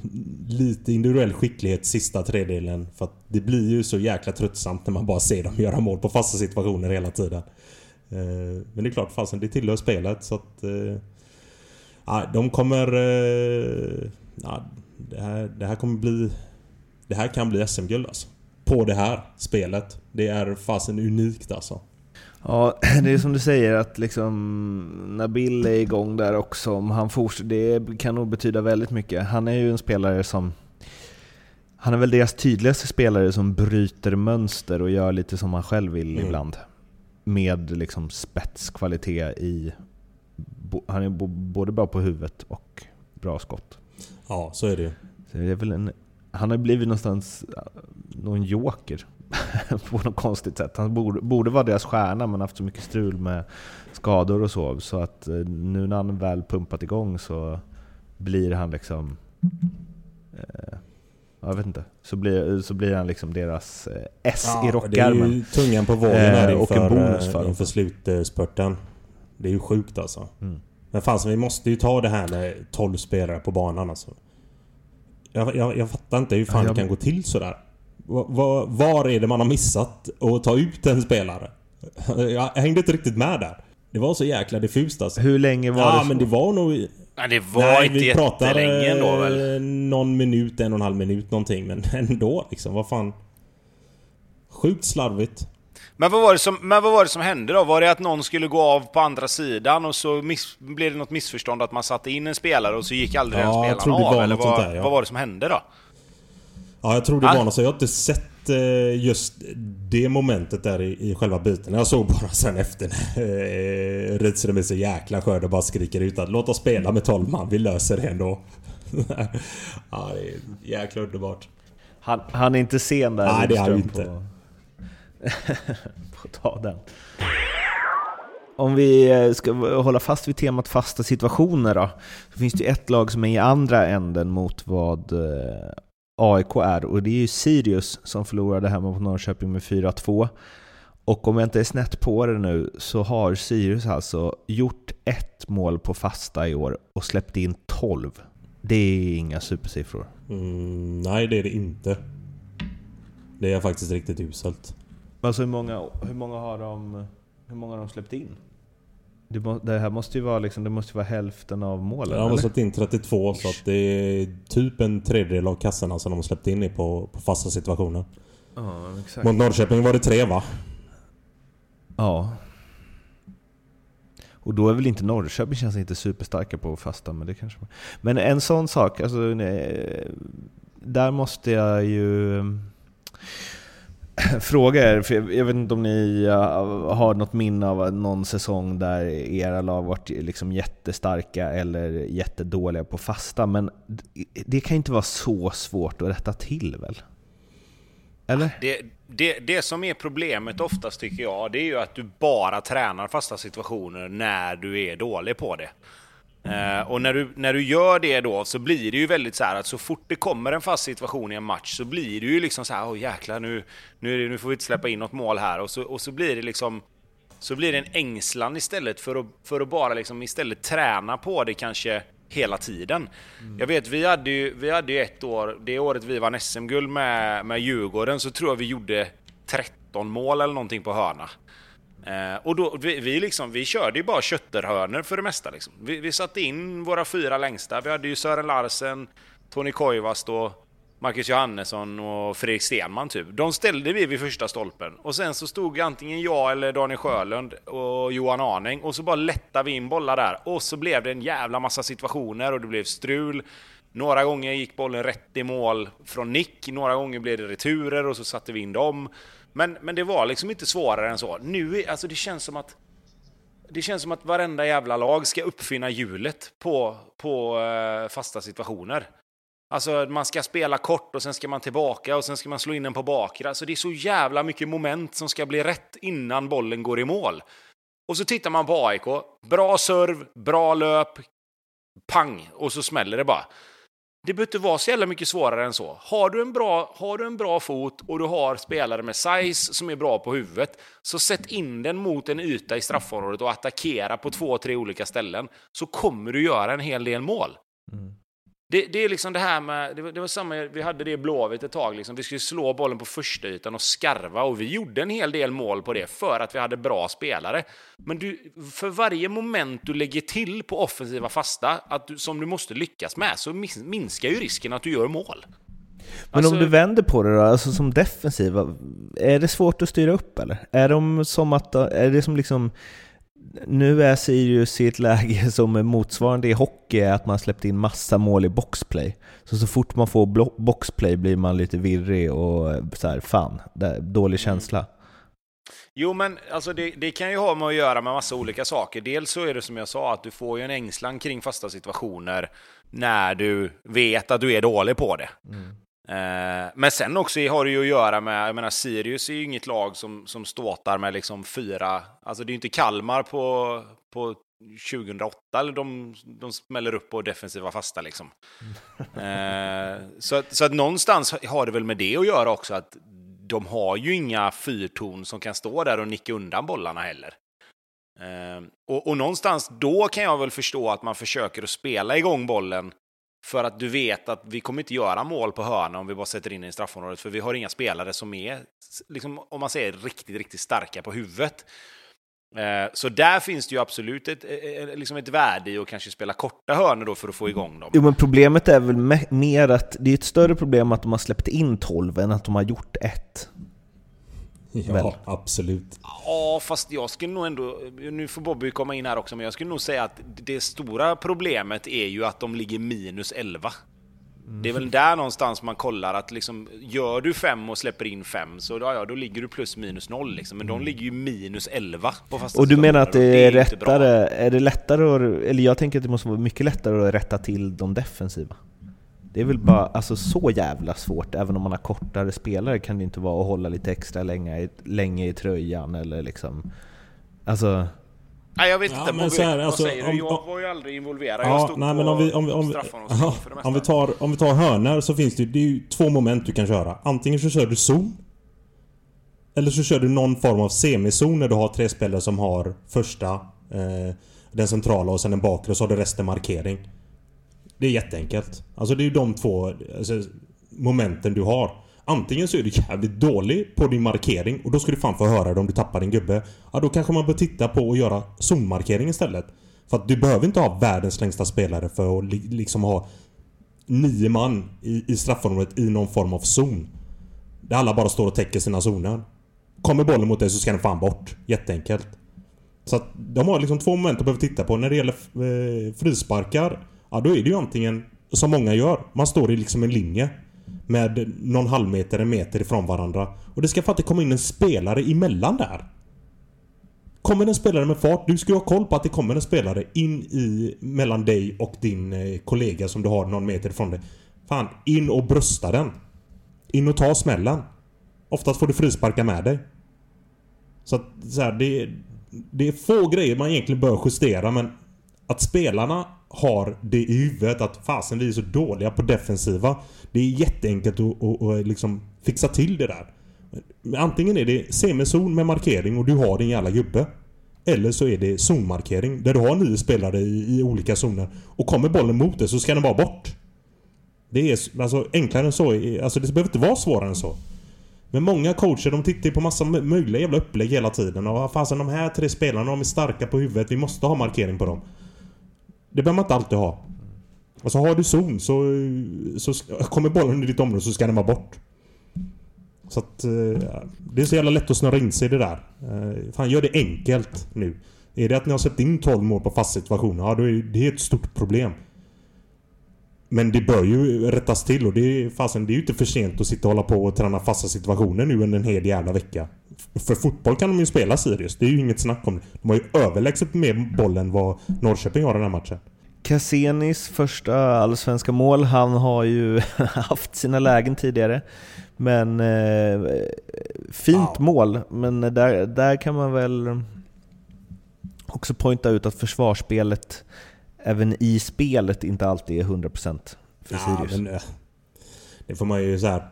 lite individuell skicklighet sista tredjedelen. För att det blir ju så jäkla tröttsamt när man bara ser dem göra mål på fasta situationer hela tiden. Eh, men det är klart, fasen det tillhör spelet så att... Eh, ja, de kommer... Eh, ja, det, här, det här kommer bli... Det här kan bli SM-guld alltså. På det här spelet. Det är fasen unikt alltså. Ja, det är som du säger att liksom när Bill är igång där också, om han fortsätter, det kan nog betyda väldigt mycket. Han är ju en spelare som... Han är väl deras tydligaste spelare som bryter mönster och gör lite som han själv vill Mm. ibland. Med liksom spetskvalitet i... Han är både bra på huvudet och bra skott. Ja, så är det ju. Så det är väl en, han har blivit någonstans ja, någon joker på något konstigt sätt. Han borde, borde vara deras stjärna men haft så mycket strul med skador och så. Så att eh, nu när han väl pumpat igång så blir han liksom... Eh, jag vet inte. Så blir, så blir han liksom deras eh, S i Det är rockärmen. ju tungan på vågen Eh, här och en inför, bonus för eh, inför slutspurten. Det är ju sjukt alltså. Mm. Men fan, så vi måste ju ta det här med 12 spelare på banan alltså. Jag, jag, jag fattar inte hur fan Ja, jag- det kan gå till sådär. Va, va, var är det man har missat att ta ut en spelare? Jag hängde inte riktigt med där. Det var så jäkla diffust alltså. Hur länge var ja, det så? men det var nog... Nej, det var inte vi pratar jättelänge ändå väl? någon minut, en och en halv minut någonting. Men ändå liksom, vad fan. Sjukt slarvigt. Men vad, var det som, men vad var det som hände då? Var det att någon skulle gå av på andra sidan och så miss, blev det något missförstånd att man satte in en spelare och så gick aldrig Ja, den jag spelaren tror det av? var Eller något vad, sånt där, ja. vad var det som hände då? Ja, jag tror det Ah. var något så. Jag har inte sett eh, just det momentet där i, i själva biten. Jag såg bara sen efter när Rydström är så jäkla skön och bara skriker ut att låt oss spela med 12 man, vi löser det ändå. ja, det är jäkla underbart. Han, han är inte sen där. Nej, det är han inte. På, ta den. Om vi eh, ska hålla fast vid temat fasta situationer då. Så finns det ju ett lag som är i andra änden mot vad eh, AIK är. Och det är ju Sirius som förlorade hemma på Norrköping med 4-2. Och om jag inte är snett på det nu så har Sirius alltså gjort ett mål på fasta i år och släppt in 12. Det är inga supersiffror. Mm, nej, det är det inte. Det är faktiskt riktigt uselt. Alltså hur många, hur många har de, hur många har de släppt in? Det, må, det här måste ju vara, liksom, det måste vara hälften av målen, De har släppt in 32 så att det är typ en tredjedel av kassorna som de har släppt in i på, på fasta situationer. Ja, exakt. Mot Norrköping var det tre va? Ja. Och då är väl inte Norrköping känns inte superstarka på fasta, men det kanske... Men en sån sak, alltså... nej, Där måste jag ju... Fråga er, för jag jag vet inte om ni eh, har något minne av någon säsong där era lag varit eh, liksom jättestarka eller jättedåliga på fasta, men det kan ju inte vara så svårt att rätta till väl? Eller? Det, det, det som är problemet oftast tycker jag, det är ju att du bara tränar fasta situationer när du är dålig på det. Eh, och när du, när du gör det då så blir det ju väldigt så här att så fort det kommer en fast situation i en match så blir det ju liksom så här, åh jäklar nu, nu, det, nu får vi inte släppa in något mål här och så, och så blir det liksom så blir det en ängslan istället för att, för att bara liksom istället träna på det kanske hela tiden. Jag vet, vi hade ju, vi hade ju ett år, det året vi vann SM-guld med, med Djurgården så tror jag vi gjorde 13 mål eller någonting på hörna. Eh, och då, vi, vi, liksom, vi körde ju bara kötterhörnor för det mesta. Liksom. Vi, vi satte in våra fyra längsta. Vi hade ju Sören Larsen, Tony Koivasto, då, Marcus Johannesson och Fredrik Stenman typ. De ställde vi vid första stolpen. Och sen så stod antingen jag eller Daniel Sjölund och Johan Arning och så bara lättade vi in bollar där. Och så blev det en jävla massa situationer och det blev strul. Några gånger gick bollen rätt i mål från nick, några gånger blev det returer och så satte vi in dem. Men, men det var liksom inte svårare än så. Nu, alltså det känns som att det känns som att varenda jävla lag ska uppfinna hjulet på, på eh, fasta situationer. Alltså man ska spela kort och sen ska man tillbaka och sen ska man slå in den på bakre. Alltså det är så jävla mycket moment som ska bli rätt innan bollen går i mål. Och så tittar man på AIK. Bra serv, bra löp, pang, och så smäller det bara. Det behöver inte vara så jävla mycket svårare än så. Har du en bra, har du en bra fot och du har spelare med size som är bra på huvudet, så sätt in den mot en yta i straffområdet och attackera på två, tre olika ställen, så kommer du göra en hel del mål. Mm. Det, det är liksom det här med, det var, det var samma, vi hade det i Blåvitt ett tag, liksom. vi skulle slå bollen på första ytan och skarva och vi gjorde en hel del mål på det för att vi hade bra spelare. Men du, för varje moment du lägger till på offensiva fasta, att du, som du måste lyckas med, så minskar ju risken att du gör mål. Men Alltså- om du vänder på det då, alltså som defensiva, är det svårt att styra upp eller? Är de som att, är det som liksom, nu är Sirius i ett läge som är motsvarande i hockey, är att man släppt in massa mål i boxplay. Så så fort man får boxplay blir man lite virrig och så här, fan, dålig känsla. Jo, men alltså det, det kan ju ha med att göra med massa olika saker. Dels så är det som jag sa, att du får ju en ängslan kring fasta situationer när du vet att du är dålig på det. Eh, men sen också har det ju att göra med, jag menar Sirius är ju inget lag som, som ståtar med liksom fyra, alltså det är ju inte Kalmar på, på 2008, eller de, de smäller upp på defensiva fasta liksom. Eh, så, att, så att någonstans har det väl med det att göra också, att de har ju inga fyrtorn som kan stå där och nicka undan bollarna heller. Eh, och, och någonstans då kan jag väl förstå att man försöker att spela igång bollen för att du vet att vi kommer inte göra mål på hörna om vi bara sätter in den i straffområdet, för vi har inga spelare som är, liksom, om man säger riktigt, riktigt starka på huvudet. Eh, så där finns det ju absolut ett, e-, e-, e-, liksom ett värde i att kanske spela korta hörnor då för att få igång dem. Jo, men problemet är väl mer att det är ett större problem att de har släppt in 12 än att de har gjort ett. Ja, Väl. absolut. Ja, fast jag skulle nog ändå... Nu får Bobby komma in här också, men jag skulle nog säga att det stora problemet är ju att de ligger minus 11. Det är väl där någonstans man kollar att liksom, gör du fem och släpper in fem så ja, ja, då ligger du plus minus noll liksom. Men de ligger ju minus 11 på fasta Och du menar att det är inte bra. lättare, är det lättare att, eller jag tänker att det måste vara mycket lättare att rätta till de defensiva. Det är väl bara alltså, så jävla svårt, även om man har kortare spelare kan det inte vara att hålla lite extra länge, i- länge i tröjan eller liksom... Alltså... Nej, jag vet Ja, inte. men Bobby, så här, vad alltså, säger om- du? Jag var ju aldrig involverad. jag Ja, stod nej, på men om vi, om, vi- om, ja, för det mesta. om, vi tar, om vi tar hörnor så finns det ju, det är ju två moment du kan köra. Antingen så kör du zon. Eller så kör du någon form av semizon när du har tre spelare som har första, eh, den centrala och sen den bakre och så har du resten markering. Det är jätteenkelt. Alltså det är ju de två alltså, momenten du har. Antingen så är du jävligt dålig på din markering och då ska du fan få höra det om du tappar din gubbe. Ja, då kanske man bör titta på att göra zonmarkering istället. För att du behöver inte ha världens längsta spelare för att li- liksom ha nio man i, i straffområdet i någon form av zon. Där alla bara står och täcker sina zoner. Kommer bollen mot dig så ska den fan bort. Jätteenkelt. Så att de har liksom två moment att behöva titta på. När det gäller eh, frisparkar, ja då är det ju antingen, som många gör, man står i liksom en linje. Med någon halvmeter, en meter ifrån varandra. Och det ska fan inte komma in en spelare emellan där. Kommer en spelare med fart, du ska ju ha koll på att det kommer en spelare in i mellan dig och din eh, kollega som du har någon meter ifrån dig. Fan, in och brösta den. In och ta smällen. Oftast får du frisparka med dig. Så att så här, det, det är få grejer man egentligen bör justera men att spelarna har det i huvudet att fasen vi är så dåliga på defensiva. Det är jätteenkelt att, att, att liksom fixa till det där. Antingen är det semizon med markering och du har din jävla gubbe. Eller så är det zonmarkering där du har nio spelare i, i olika zoner. Och kommer bollen mot dig så ska den bara bort. Det är alltså enklare än så. Alltså det behöver inte vara svårare än så. Men många coacher de tittar på massa möjliga jävla upplägg hela tiden. Och ah, fasen de här tre spelarna de är starka på huvudet. Vi måste ha markering på dem. Det behöver man inte alltid ha. Alltså har du zon så, så kommer bollen i ditt område så ska den vara bort. Så att eh, det är så jävla lätt att snurra in sig i det där. Eh, fan gör det enkelt nu. Är det att ni har sett in 12 mål på fast situation, ja då är det ett stort problem. Men det bör ju rättas till och det är, fasen, det är ju inte för sent att sitta och hålla på och träna fasta situationer nu under en hel jävla vecka. För fotboll kan de ju spela Sirius, det är ju inget snack om det. De har ju överlägset mer boll än vad Norrköping har den här matchen. Cassenis första allsvenska mål, han har ju haft sina lägen tidigare. Men eh, fint Wow. mål, men där, där kan man väl också poängta ut att försvarsspelet även i spelet inte alltid är 100% för Sirius. men, eh, det får man ju så här.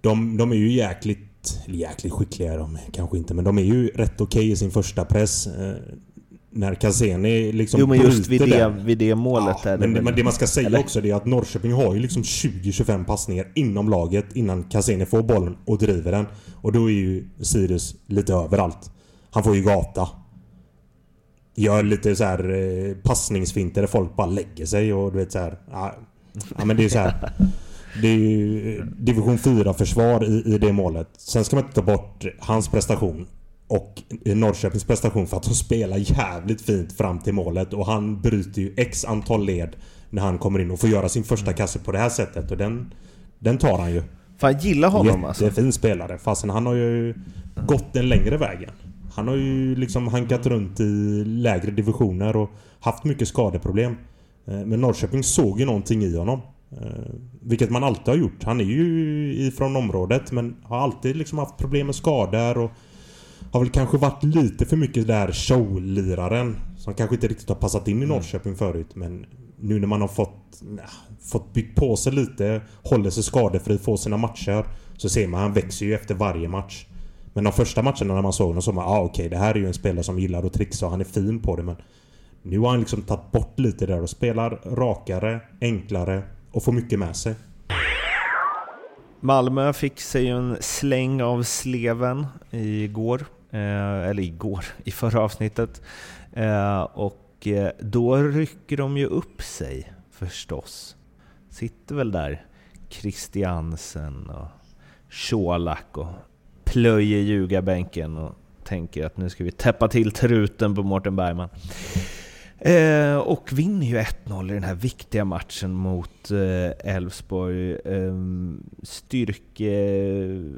De, de är ju jäkligt, eller jäkligt skickliga de kanske inte, men de är ju rätt okej i sin första press. Eh, när Cassini liksom jo men just vid det, vid det målet Ja, men, det, men det man ska säga eller? också är att Norrköping har ju liksom 20-25 passningar inom laget innan Cassini får bollen och driver den. Och då är ju Sirius lite överallt. Han får ju gata. Gör lite så här eh, passningsfinter där folk bara lägger sig och du vet så här. Ja, ja men det är så här. Det är ju eh, division 4 försvar i, i det målet. Sen ska man inte ta bort hans prestation och Norrköpings prestation för att de spelar jävligt fint fram till målet och han bryter ju x antal led när han kommer in och får göra sin första kasse på det här sättet och den, den tar han ju. Fan, gillar honom alltså. Jättefin spelare. Fastän han har ju gått den längre vägen. Han har ju liksom hankat runt i lägre divisioner och haft mycket skadeproblem. Eh, Men Norrköping såg ju någonting i honom. Eh, Vilket man alltid har gjort. Han är ju ifrån området men har alltid liksom haft problem med skador och har väl kanske varit lite för mycket där showliraren. Som kanske inte riktigt har passat in i Norrköping förut men nu när man har fått, nja, fått byggt på sig lite, håller sig skadefri, får sina matcher. Så ser man, han växer ju efter varje match. Men de första matcherna när man såg honom så var man ah, okej det här är ju en spelare som gillar att trixa och han är fin på det men Nu har han liksom tagit bort lite där och spelar rakare, enklare och får mycket med sig. Malmö fick sig en släng av sleven igår. Eh, eller igår, i förra avsnittet. Eh, och eh, då rycker de ju upp sig förstås. Sitter väl där Christiansen och Colak och plöjer ljugarbänken och tänker att nu ska vi täppa till truten på Mårten Bergman. Eh, och vinner ju 1-0 i den här viktiga matchen mot eh, Elfsborg. Eh, styrke...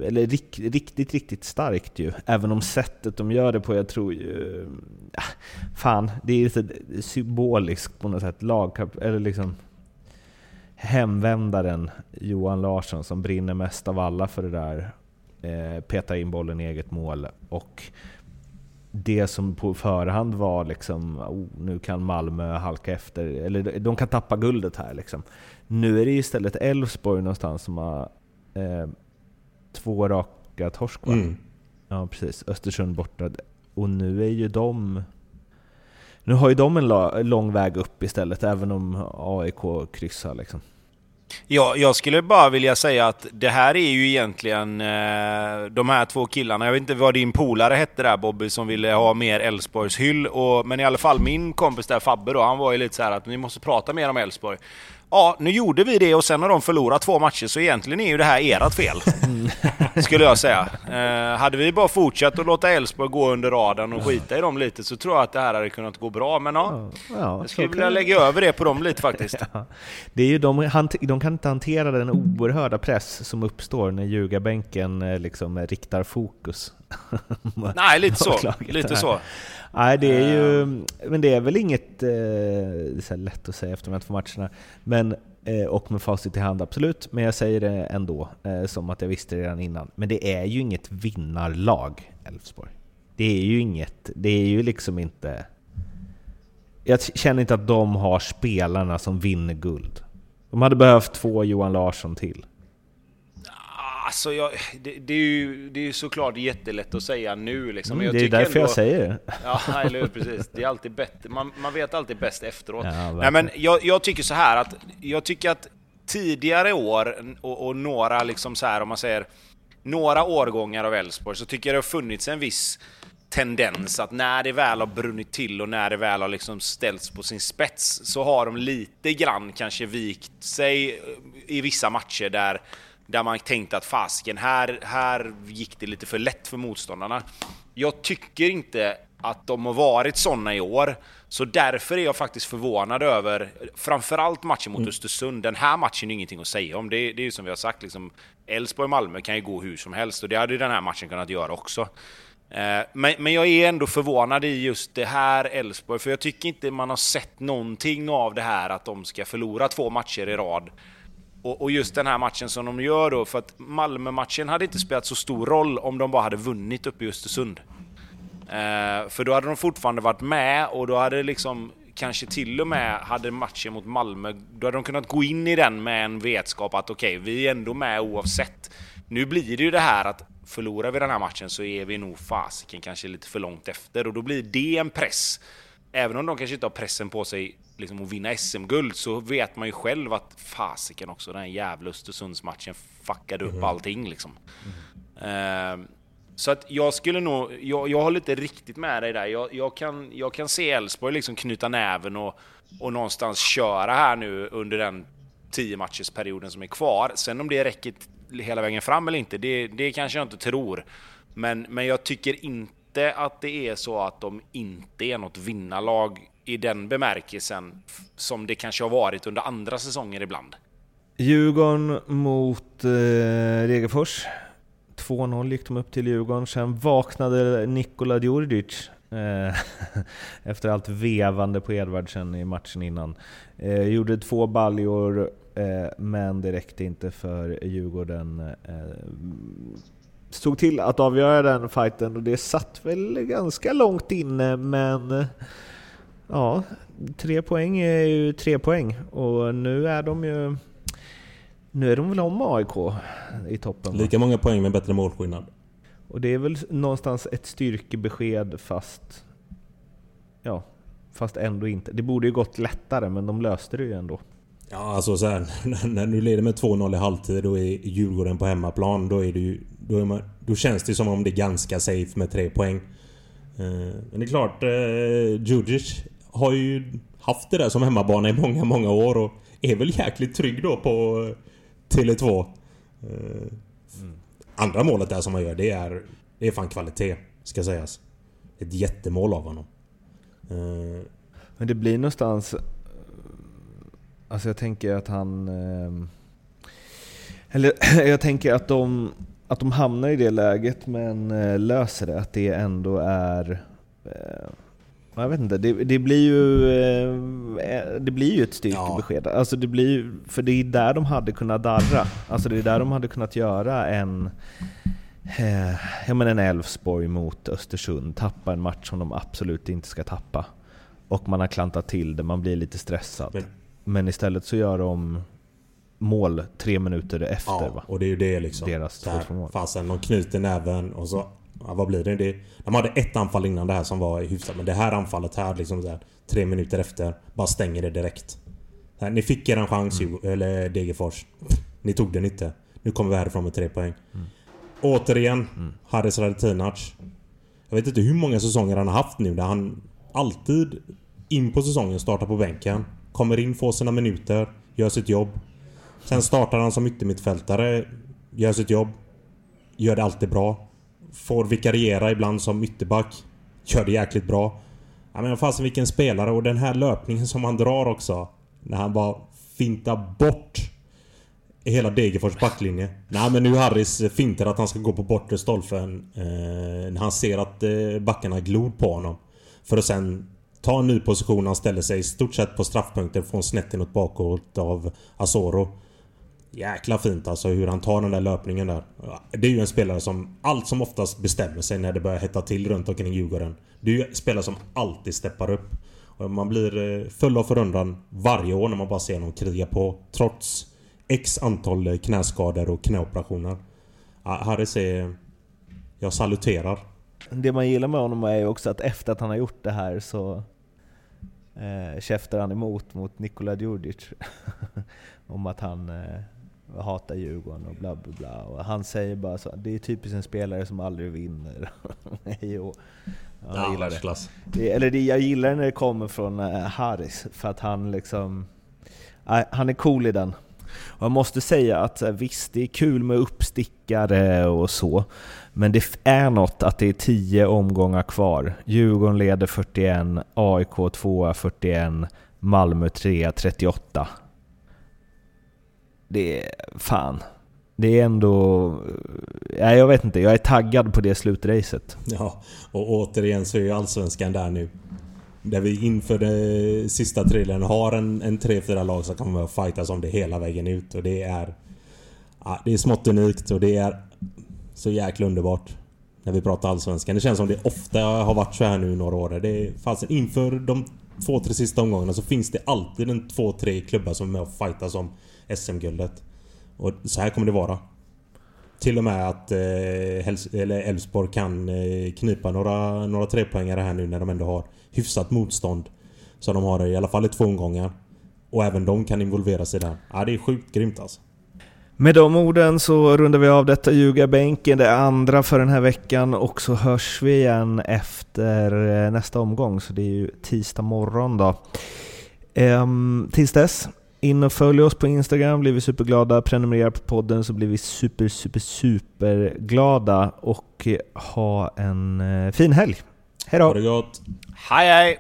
Eller rik, riktigt, riktigt starkt ju. Även om sättet de gör det på, jag tror ju... Eh, fan, det är lite symboliskt på något sätt. Lagkap, eller liksom hemvändaren Johan Larsson som brinner mest av alla för det där. Eh, petar in bollen i eget mål och det som på förhand var liksom, oh, nu kan Malmö halka efter, eller de kan tappa guldet här liksom. Nu är det istället Elfsborg någonstans som har eh, två raka torsk va? Mm. Ja precis, Östersund borta. Och nu är ju de... Nu har ju de en lång väg upp istället, även om AIK kryssar liksom. Ja, jag skulle bara vilja säga att det här är ju egentligen eh, de här två killarna. Jag vet inte vad din polare hette där Bobby som ville ha mer Elfsborgs hyll. Och, men i alla fall min kompis där Fabbe då, han var ju lite så här att ni måste prata mer om Elfsborg. Ja, nu gjorde vi det och sen har de förlorat två matcher så egentligen är ju det här ert fel. Skulle jag säga. Eh, hade vi bara fortsatt att låta Elfsborg gå under radarn och skita i dem lite så tror jag att det här hade kunnat gå bra. Men ja, Ja, jag skulle vilja lägga över det på dem lite faktiskt. Ja. Det är ju de, de kan inte hantera den oerhörda press som uppstår när ljugarbänken eh, liksom riktar fokus. Nej, lite så. Lite så. Nej, det är ju... Men det är väl inget... Eh, det är så här lätt att säga efter de här två matcherna. Men, eh, och med facit i hand, absolut. Men jag säger det ändå, eh, som att jag visste det redan innan. Men det är ju inget vinnarlag, Elfsborg. Det är ju inget... Det är ju liksom inte... Jag känner inte att de har spelarna som vinner guld. De hade behövt två Johan Larsson till. Alltså, jag, det, det är ju det är ju såklart jättelätt att säga nu liksom. Mm, jag det är därför ändå, jag säger det. Ja, eller hur? Precis. Det är alltid bättre. Man, man vet alltid bäst efteråt. Ja, Nej, men jag, jag tycker så här att jag tycker att tidigare år och, och några liksom så här om man säger några årgångar av Elfsborg så tycker jag det har funnits en viss tendens att när det väl har brunnit till och när det väl har liksom ställts på sin spets så har de lite grann kanske vikt sig i vissa matcher där där man tänkt att fasken, här, här gick det lite för lätt för motståndarna. Jag tycker inte att de har varit sådana i år, så därför är jag faktiskt förvånad över framförallt matchen mot Östersund. Den här matchen är ingenting att säga om. Det, det är ju som vi har sagt, liksom, Elfsborg-Malmö kan ju gå hur som helst och det hade ju den här matchen kunnat göra också. Eh, Men, men jag är ändå förvånad i just det här Elfsborg, för jag tycker inte man har sett någonting av det här att de ska förlora två matcher i rad. Och, och just den här matchen som de gör då, för att Malmö-matchen hade inte spelat så stor roll om de bara hade vunnit uppe i Östersund. Eh, för då hade de fortfarande varit med och då hade liksom kanske till och med hade matchen mot Malmö, då hade de kunnat gå in i den med en vetskap att okej, vi är ändå med oavsett. Nu blir det ju det här att förlorar vi den här matchen så är vi nog fasiken kanske lite för långt efter och då blir det en press. Även om de kanske inte har pressen på sig liksom att vinna SM-guld så vet man ju själv att fasiken också, den här jävla Östersundsmatchen fuckade upp allting liksom. Ehm, så att jag skulle nog, jag, jag håller inte riktigt med dig där. Jag, jag, kan, jag kan se Elfsborg liksom knyta näven och, och någonstans köra här nu under den 10 matchers perioden som är kvar. Sen om det räcker hela vägen fram eller inte, det, det kanske jag inte tror. Men, men jag tycker inte att det är så att de inte är något vinnarlag i den bemärkelsen som det kanske har varit under andra säsonger ibland. Djurgården mot eh, Degerfors. 2-0 gick de upp till Djurgården. Sen vaknade Nikola Djurdjic eh, efter allt vevande på Edvardsen i matchen innan. Eh, gjorde två baljor, eh, men det räckte inte för Djurgården. Eh, Stod till att avgöra den fighten och det satt väl ganska långt inne, men ja, tre poäng är ju tre poäng och nu är de ju nu är de väl om AIK i toppen? Lika många poäng med bättre målskillnad. Och det är väl någonstans ett styrkebesked fast... Ja, Fast ändå inte. Det borde ju gått lättare, men de löste det ju ändå. Ja, alltså så här, när du leder med 2-0 i halvtid och är Djurgården på hemmaplan, då är det ju... Då, är man, då känns det som om det är ganska safe med tre poäng. Eh, men det är klart, eh, Djurdjic har ju haft det där som hemmabana i många, många år och är väl jäkligt trygg då på eh, Tele2. Eh, Andra målet där som han gör, det är, det är fan kvalitet, ska sägas. Ett jättemål av honom. Men det blir någonstans... Alltså jag tänker att han... eh, Eller jag tänker att de, att de hamnar i det läget men eh, löser det. Att det ändå är... eh, Jag vet inte, det, det blir ju... eh, Det blir ju ett styrkebesked. Alltså det blir För det är där de hade kunnat darra. Alltså det är där de hade kunnat göra en... Ja men en Elfsborg mot Östersund. Tappa en match som de absolut inte ska tappa. Och man har klantat till det, man blir lite stressad. Men- Men, istället så gör de mål tre minuter efter Ja, va? och det är ju det liksom. Deras här, 2-2 mål. Fasen, de knyter näven och så... Ja, vad blir det? det? De hade ett anfall innan det här som var hyfsat. Men det här anfallet här, liksom så här, tre minuter efter, bara stänger det direkt. Här, ni fick er en chans, Mm. Eller Degerfors. Ni tog den inte. Nu kommer vi härifrån med tre poäng. Mm. Återigen, Haris Radetinac. Jag vet inte hur många säsonger han har haft nu där han alltid in på säsongen startar på bänken. Kommer in, får sina minuter, gör sitt jobb. Sen startar han som yttermittfältare, gör sitt jobb. Gör det alltid bra. Får vikariera ibland som ytterback. Gör det jäkligt bra. Ja men fasen vilken spelare och den här löpningen som han drar också. När han bara fintar bort hela Degerfors backlinje. Nej men nu Harris fintar att han ska gå på bortre stolpen. Eh, när han ser att eh, backarna glor på honom. För att sen ta en ny position. Han ställer sig i stort sett på straffpunkten. Får en snett inåt bakåt av Asoro. Jäkla fint alltså hur han tar den där löpningen där. Det är ju en spelare som allt som oftast bestämmer sig när det börjar hetta till runt omkring Djurgården. Det är ju en spelare som alltid steppar upp. Och man blir eh, full av förundran varje år när man bara ser honom kriga på. Trots X antal eh, knäskador och knäoperationer. Harry säger... är... Jag saluterar. Det man gillar med honom är ju också att efter att han har gjort det här så eh, käftar han emot mot Nikola Djurdjic. om att han eh, hatar Djurgården och bla bla bla. Och han säger bara så det är typiskt en spelare som aldrig vinner. jo, ja, jag gillar det. det. Eller det, jag gillar när det kommer från eh, Haris, för att han liksom... Nej, han är cool i den. Och jag måste säga att eh, visst, det är kul med uppstickare och så. Men det är något att det är 10 omgångar kvar. Djurgården leder 41, AIK 2 41, Malmö 3 38. Det är... fan. Det är ändå... Nej, jag vet inte. Jag är taggad på det slutracet. Ja, och återigen så är ju Allsvenskan där nu. Där vi inför den sista trailern har en, en 3-4 lag som kommer att fightas om det hela vägen ut. Och det är... Ja, det är smått unikt och det är så jäkla underbart. När vi pratar Allsvenskan. Det känns som det ofta har varit så här nu i några år. Det fanns inför de två, tre sista omgångarna så finns det alltid en två, tre klubbar som är med och fightas om SM-guldet. Och så här kommer det vara. Till och med att eh, Elfsborg kan eh, knipa några, några trepoängare här nu när de ändå har hyfsat motstånd. Så de har i alla fall i två omgångar. Och även de kan involvera sig där. Ja, det är sjukt grymt alltså. Med de orden så rundar vi av detta ljugarbänken, det andra för den här veckan och så hörs vi igen efter eh, nästa omgång, så det är ju tisdag morgon då. Ehm, tills dess, in och följ oss på Instagram, blir vi superglada. Prenumerera på podden så blir vi super, super, super glada och eh, ha en eh, fin helg. Hej Ha då! det gott! Hej hej!